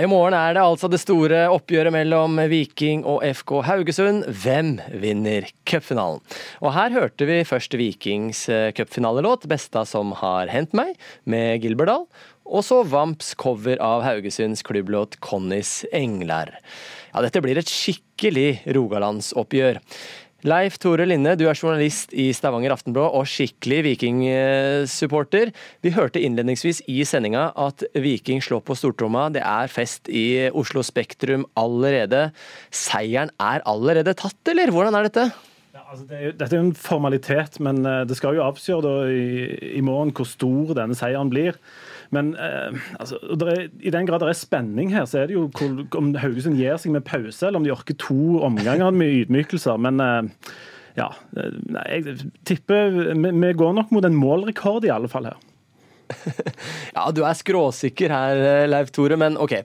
I morgen er det altså det store oppgjøret mellom Viking og FK Haugesund. Hvem vinner cupfinalen? Og her hørte vi først Vikings eh, cupfinalelåt 'Besta som har hendt meg' med Gilberdal. Og så Vamps cover av Haugesunds klubblåt 'Connys engler'. Ja, dette blir et skikkelig rogalandsoppgjør. Leif Tore Linne, du er journalist i Stavanger Aftenblad og skikkelig Viking-supporter. Vi hørte innledningsvis i sendinga at Viking slår på stortromma. Det er fest i Oslo Spektrum allerede. Seieren er allerede tatt, eller hvordan er dette? Altså, det er jo, dette er jo en formalitet, men eh, det skal jo avgjøre i, i morgen hvor stor denne seieren blir. Men eh, altså, er, i den grad det er spenning her, så er det jo hvor, om Haugesund gir seg med pause, eller om de orker to omganger med ydmykelser. Men eh, ja, eh, jeg tipper vi, vi går nok mot en målrekord, i alle fall her. (laughs) Ja, du er skråsikker her, Leif Tore, men OK.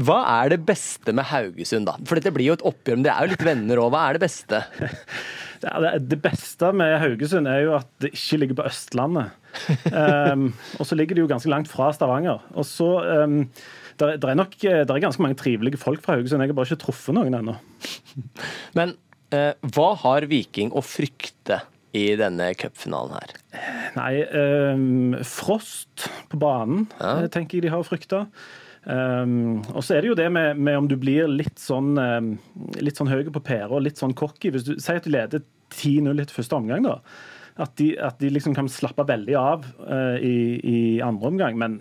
Hva er det beste med Haugesund, da? For dette blir jo et oppgjør, men det er jo litt venner òg. Hva er det beste? (laughs) Det, beste med Haugesund er jo at det ikke ligger på Østlandet. um, (laughs) og så ligger det jo ganske langt fra Stavanger. Og så um, der, der er nok der er ganske mange trivelige folk fra Haugesund. Jeg har bare ikke truffet noen ennå. (laughs) Men eh, hva har Viking å frykte i denne cupfinalen her? Nei, um, frost på banen ja. tenker jeg de har frykta. Um, og så er det jo det med, med om du blir litt sånn, um, litt sånn høy på pæra litt sånn cocky. Hvis du sier at du leder 10-0 etter første omgang, da. At de, at de, liksom kan slappe veldig av uh, i, i, andre omgang. Men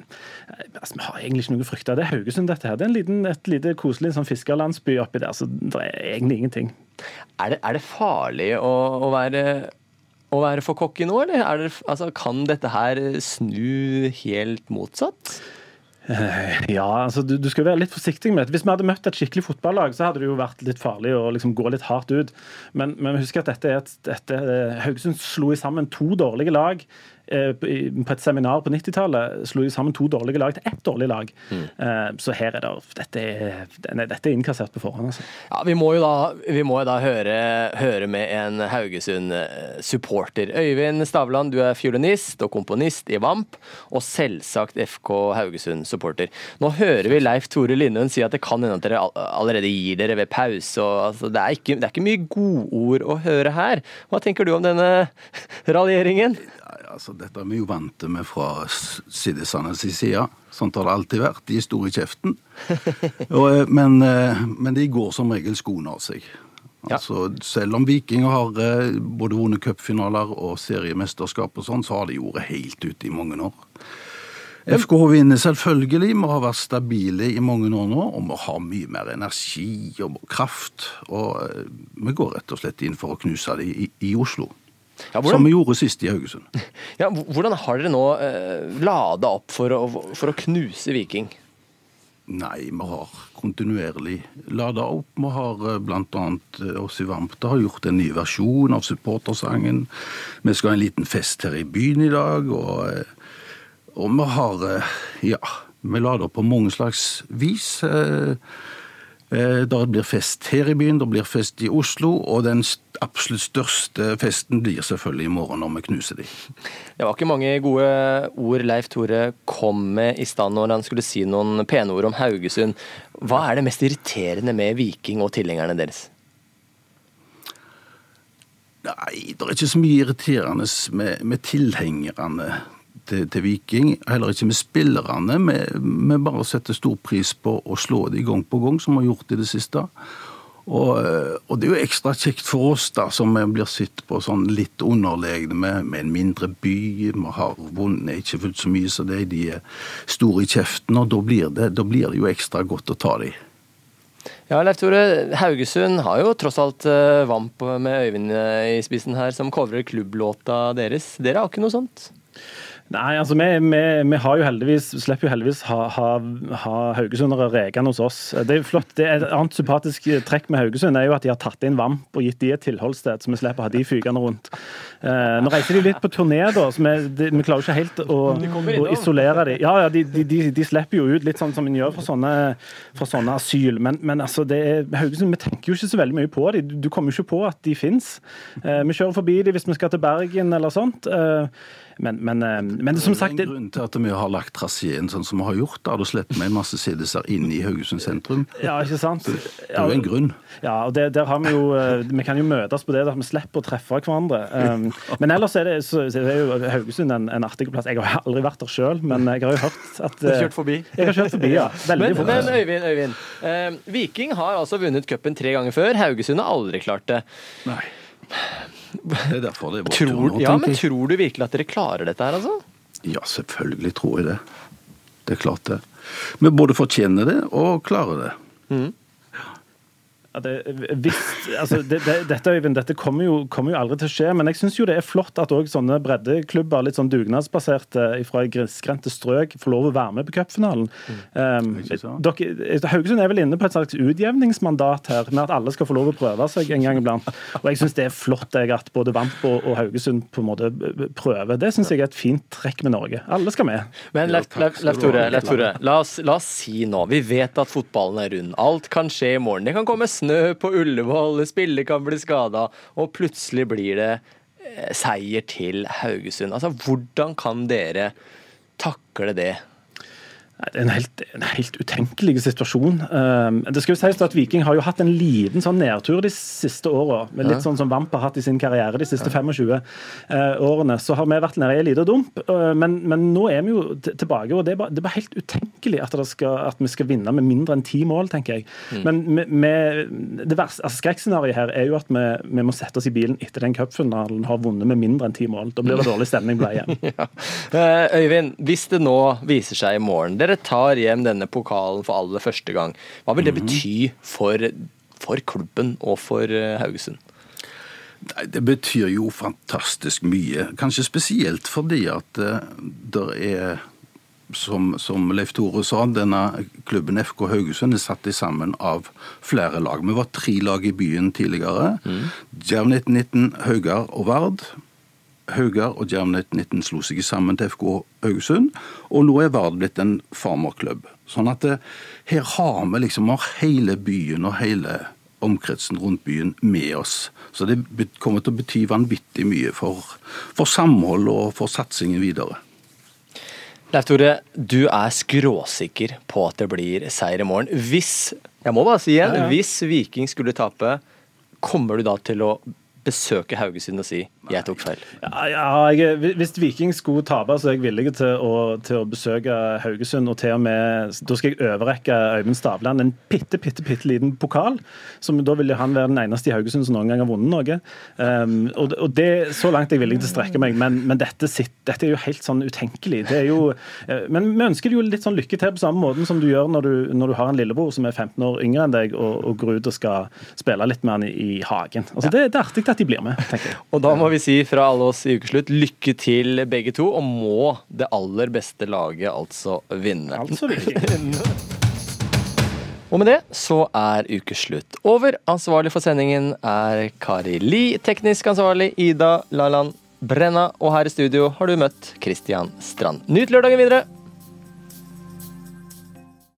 uh, altså, vi har egentlig ikke noe å frykte. Det er Haugesund, dette her. Det er en liten, et lite koselig sånn fiskerlandsby oppi der, så det er egentlig ingenting. Er det, er det farlig å, å, være, å være for cocky nå, eller det, altså, kan dette her snu helt motsatt? Eh, (laughs) ja, altså du, du, skal være litt forsiktig med det. Hvis vi hadde møtt et skikkelig fotballag, så hadde det jo vært litt farlig å liksom gå litt hardt ut. Men, men husk at dette er et, dette, Haugesund slo sammen to dårlige lag Eh, på et seminar på 90-tallet slo de sammen to dårlige lag til ett dårlig lag. Mm. Eh, så her er det Dette er, dette er innkassert på forhånd. Altså. Ja, vi må jo da, vi må da høre, høre, med en Haugesund-supporter. Øyvind Stavland, du er fiolinist og komponist i Vamp, og selvsagt FK Haugesund-supporter. Nå hører vi Leif Tore Lindøen si at det kan hende at dere allerede gir dere ved pause. Og, altså, det, er ikke, det er ikke mye godord å høre her. Hva tenker du om denne (laughs) raljeringen? Altså Dette er vi jo vant med fra Siddesandes side. Sånn har det alltid vært. De er store i kjeften. (laughs) Og, eh, men, eh, men, de går som regel skoene av seg. Altså, Selv om Viking har eh, både vunnet cupfinaler og seriemesterskap, og sånn, så har de gjort helt ute i mange år. FKH vinner selvfølgelig. Vi har vært stabile i mange år nå, og vi har mye mer energi og kraft. Og vi går rett og slett inn for å knuse dem i, i Oslo. Ja, som vi gjorde sist i Haugesund. (laughs) Ja, hvordan har dere nå eh, lada opp for å, for å knuse Viking? Nei, vi har kontinuerlig lada opp. Vi har eh, bl.a. Eh, oss i Vampta har gjort en ny versjon av supportersangen. Vi skal ha en liten fest her i byen i dag. Og, eh, og vi har Ja, vi lader opp på mange slags vis. Eh, det blir fest her i byen, det blir fest i Oslo, og den absolutt største festen blir selvfølgelig i morgen når vi knuser de. Det var ikke mange gode ord Leif Tore kom med i stand når han skulle si noen pene ord om Haugesund. Hva er det mest irriterende med Viking og tilhengerne deres? Nei, det er ikke så mye irriterende med, med tilhengerne til, til, Viking. Heller ikke med spillerne. Vi, bare setter stor pris på å slå dem gang på gang, som vi har gjort i det siste. Og, og, det er jo ekstra kjekt for oss, da, som blir sett på sånn litt underlegne med, med, en mindre by. Vi har vunnet ikke fullt så mye som det, de er store i kjeften, og da blir det, da blir det jo ekstra godt å ta dem. Ja, Leif Tore, Haugesund har jo tross alt uh, Vamp med Øyvind i spissen her, som covrer klubblåta deres. Dere har ikke noe sånt? Nei, altså vi, vi, vi har jo heldigvis, slipper jo heldigvis ha, ha, ha haugesundere rekende hos oss. Det er jo flott. Det er Et annet sympatisk trekk med Haugesund er jo at de har tatt inn Vamp og gitt de et tilholdssted, så vi slipper å ha de fygende rundt. Eh, nå reiser de litt på turné, da, så vi, de, vi klarer jo ikke helt å, å isolere de. Ja, ja, de, de, de, slipper jo ut litt sånn som en gjør for sånne, for sånne asyl. Men, men altså, det er, Haugesund, vi tenker jo ikke så veldig mye på dem. Du, du kommer jo ikke på at de fins. Eh, vi kjører forbi dem hvis vi skal til Bergen eller sånt. Eh, men, men, eh, men som sagt Det er en grunn til at vi har lagt traseen sånn som vi har gjort. Da du slipper med en masse sideser inn i Haugesund sentrum. Ja, ikke sant? Det er jo en grunn. Ja, og det, der har Vi jo, eh, vi kan jo møtes på det at vi slipper å treffe hverandre. Um, men ellers er det, så, er jo Haugesund en, en artig plass. Jeg har aldri vært der sjøl, men jeg har jo hørt at Du har kjørt forbi? Jeg har kjørt forbi, ja. (laughs) Veldig Men, fort. men Øyvind, Øyvind eh, Viking har altså vunnet cupen tre ganger før. Haugesund har aldri klart det. Nei. Det er derfor det er vårt tur Tror, nå, ja, men tror du virkelig at dere klarer dette her, altså? Ja, selvfølgelig tror jeg det. Det er klart det. Vi både fortjener det og klarer det. Ja, det, hvis, altså, det, det, dette, Øyvind, dette kommer jo, kommer jo aldri til å skje, men jeg syns jo det er flott at også sånne breddeklubber, litt sånn dugnadsbaserte fra grisgrendte strøk, får lov å være med på cupfinalen. Um, Haugesund er vel inne på et slags utjevningsmandat her, med at alle skal få lov å prøve seg en gang iblant. Og jeg syns det er flott jeg, at både Vamp og, og Haugesund på en måte prøver. Det syns jeg er et fint trekk med Norge. Alle skal med. Men Leif, Tore, la, oss, la oss si nå Vi vet at fotballen er rund. Alt kan skje i morgen. Det kan komme snø på Ullevål, spillere kan bli skada, og plutselig blir det eh, seier til Haugesund. Altså, Hvordan kan dere takle det? En helt, en helt utenkelig situasjon. Um, det skal jo sies at Viking har jo hatt en liten sånn nedtur de siste åra. Litt sånn som Vamp har hatt i sin karriere de siste 25 eh, årene. Så har vi vært nede i en liten dump, eh, men, men nå er vi jo tilbake. og Det er bare, det er bare helt utenkelig at, det skal, at vi skal vinne med mindre enn ti mål, tenker jeg. Mm. Men med, med, det verste, altså skrekkscenarioet her er jo at vi, vi må sette oss i bilen etter den cupfinalen har vunnet med mindre enn ti mål. Da blir det (laughs) dårlig stemning på vei hjem. ja. Øyvind, hvis det nå viser seg i morgen, dere tar hjem denne pokalen for aller første gang. Hva vil det bety for, for klubben og for eh, Haugesund? Det betyr jo fantastisk mye. Kanskje spesielt fordi at uh, det er som, som Leif Tore sa, denne klubben FK Haugesund er satt sammen av flere lag. Vi var tre lag i byen tidligere. Djerv 1919, Haugar og Vard. Haugar og Djerv 1919 slo seg sammen til FK Haugesund, og nå er Vard blitt en farmerklubb. Sånn at det, her har vi liksom har hele byen og hele omkretsen rundt byen med oss. Så det kommer til å bety vanvittig mye for, for samhold og for satsingen videre. Leif Tore, du er skråsikker på at det blir seier i morgen. Hvis jeg må bare si igjen, Ja, ja. hvis Viking skulle tape, kommer du da til å besøke Haugesund og si 'jeg tok feil'? Ja, ja, jeg, hvis Viking skulle tape, så er jeg villig til å, til å besøke Haugesund. Og til og med, da skal jeg overrekke Øyvind Stavland en bitte, bitte, bitte liten pokal. Som da vil han være den eneste i Haugesund som noen gang har vunnet noe. Um, og, og det, Så langt er jeg villig til å strekke meg, men, men dette, sitt, dette er jo helt sånn utenkelig. Det er jo, eh, men vi ønsker jo litt sånn lykke til på samme måten som du gjør når du, når du har en lillebror som er 15 år yngre enn deg, og, og går ut og skal spille litt med han i, i hagen. Altså, det, det er artig at de blir med, tenker jeg. Og da må vi si fra alle oss i Ukeslutt lykke til begge to, og må det aller beste laget altså vinne. Altså vinne. Og med det så er ukeslutt over. Ansvarlig for sendingen er Kari Li. Teknisk ansvarlig Ida Laland Brenna. Og her i studio har du møtt Christian Strand. Nyt lørdagen videre!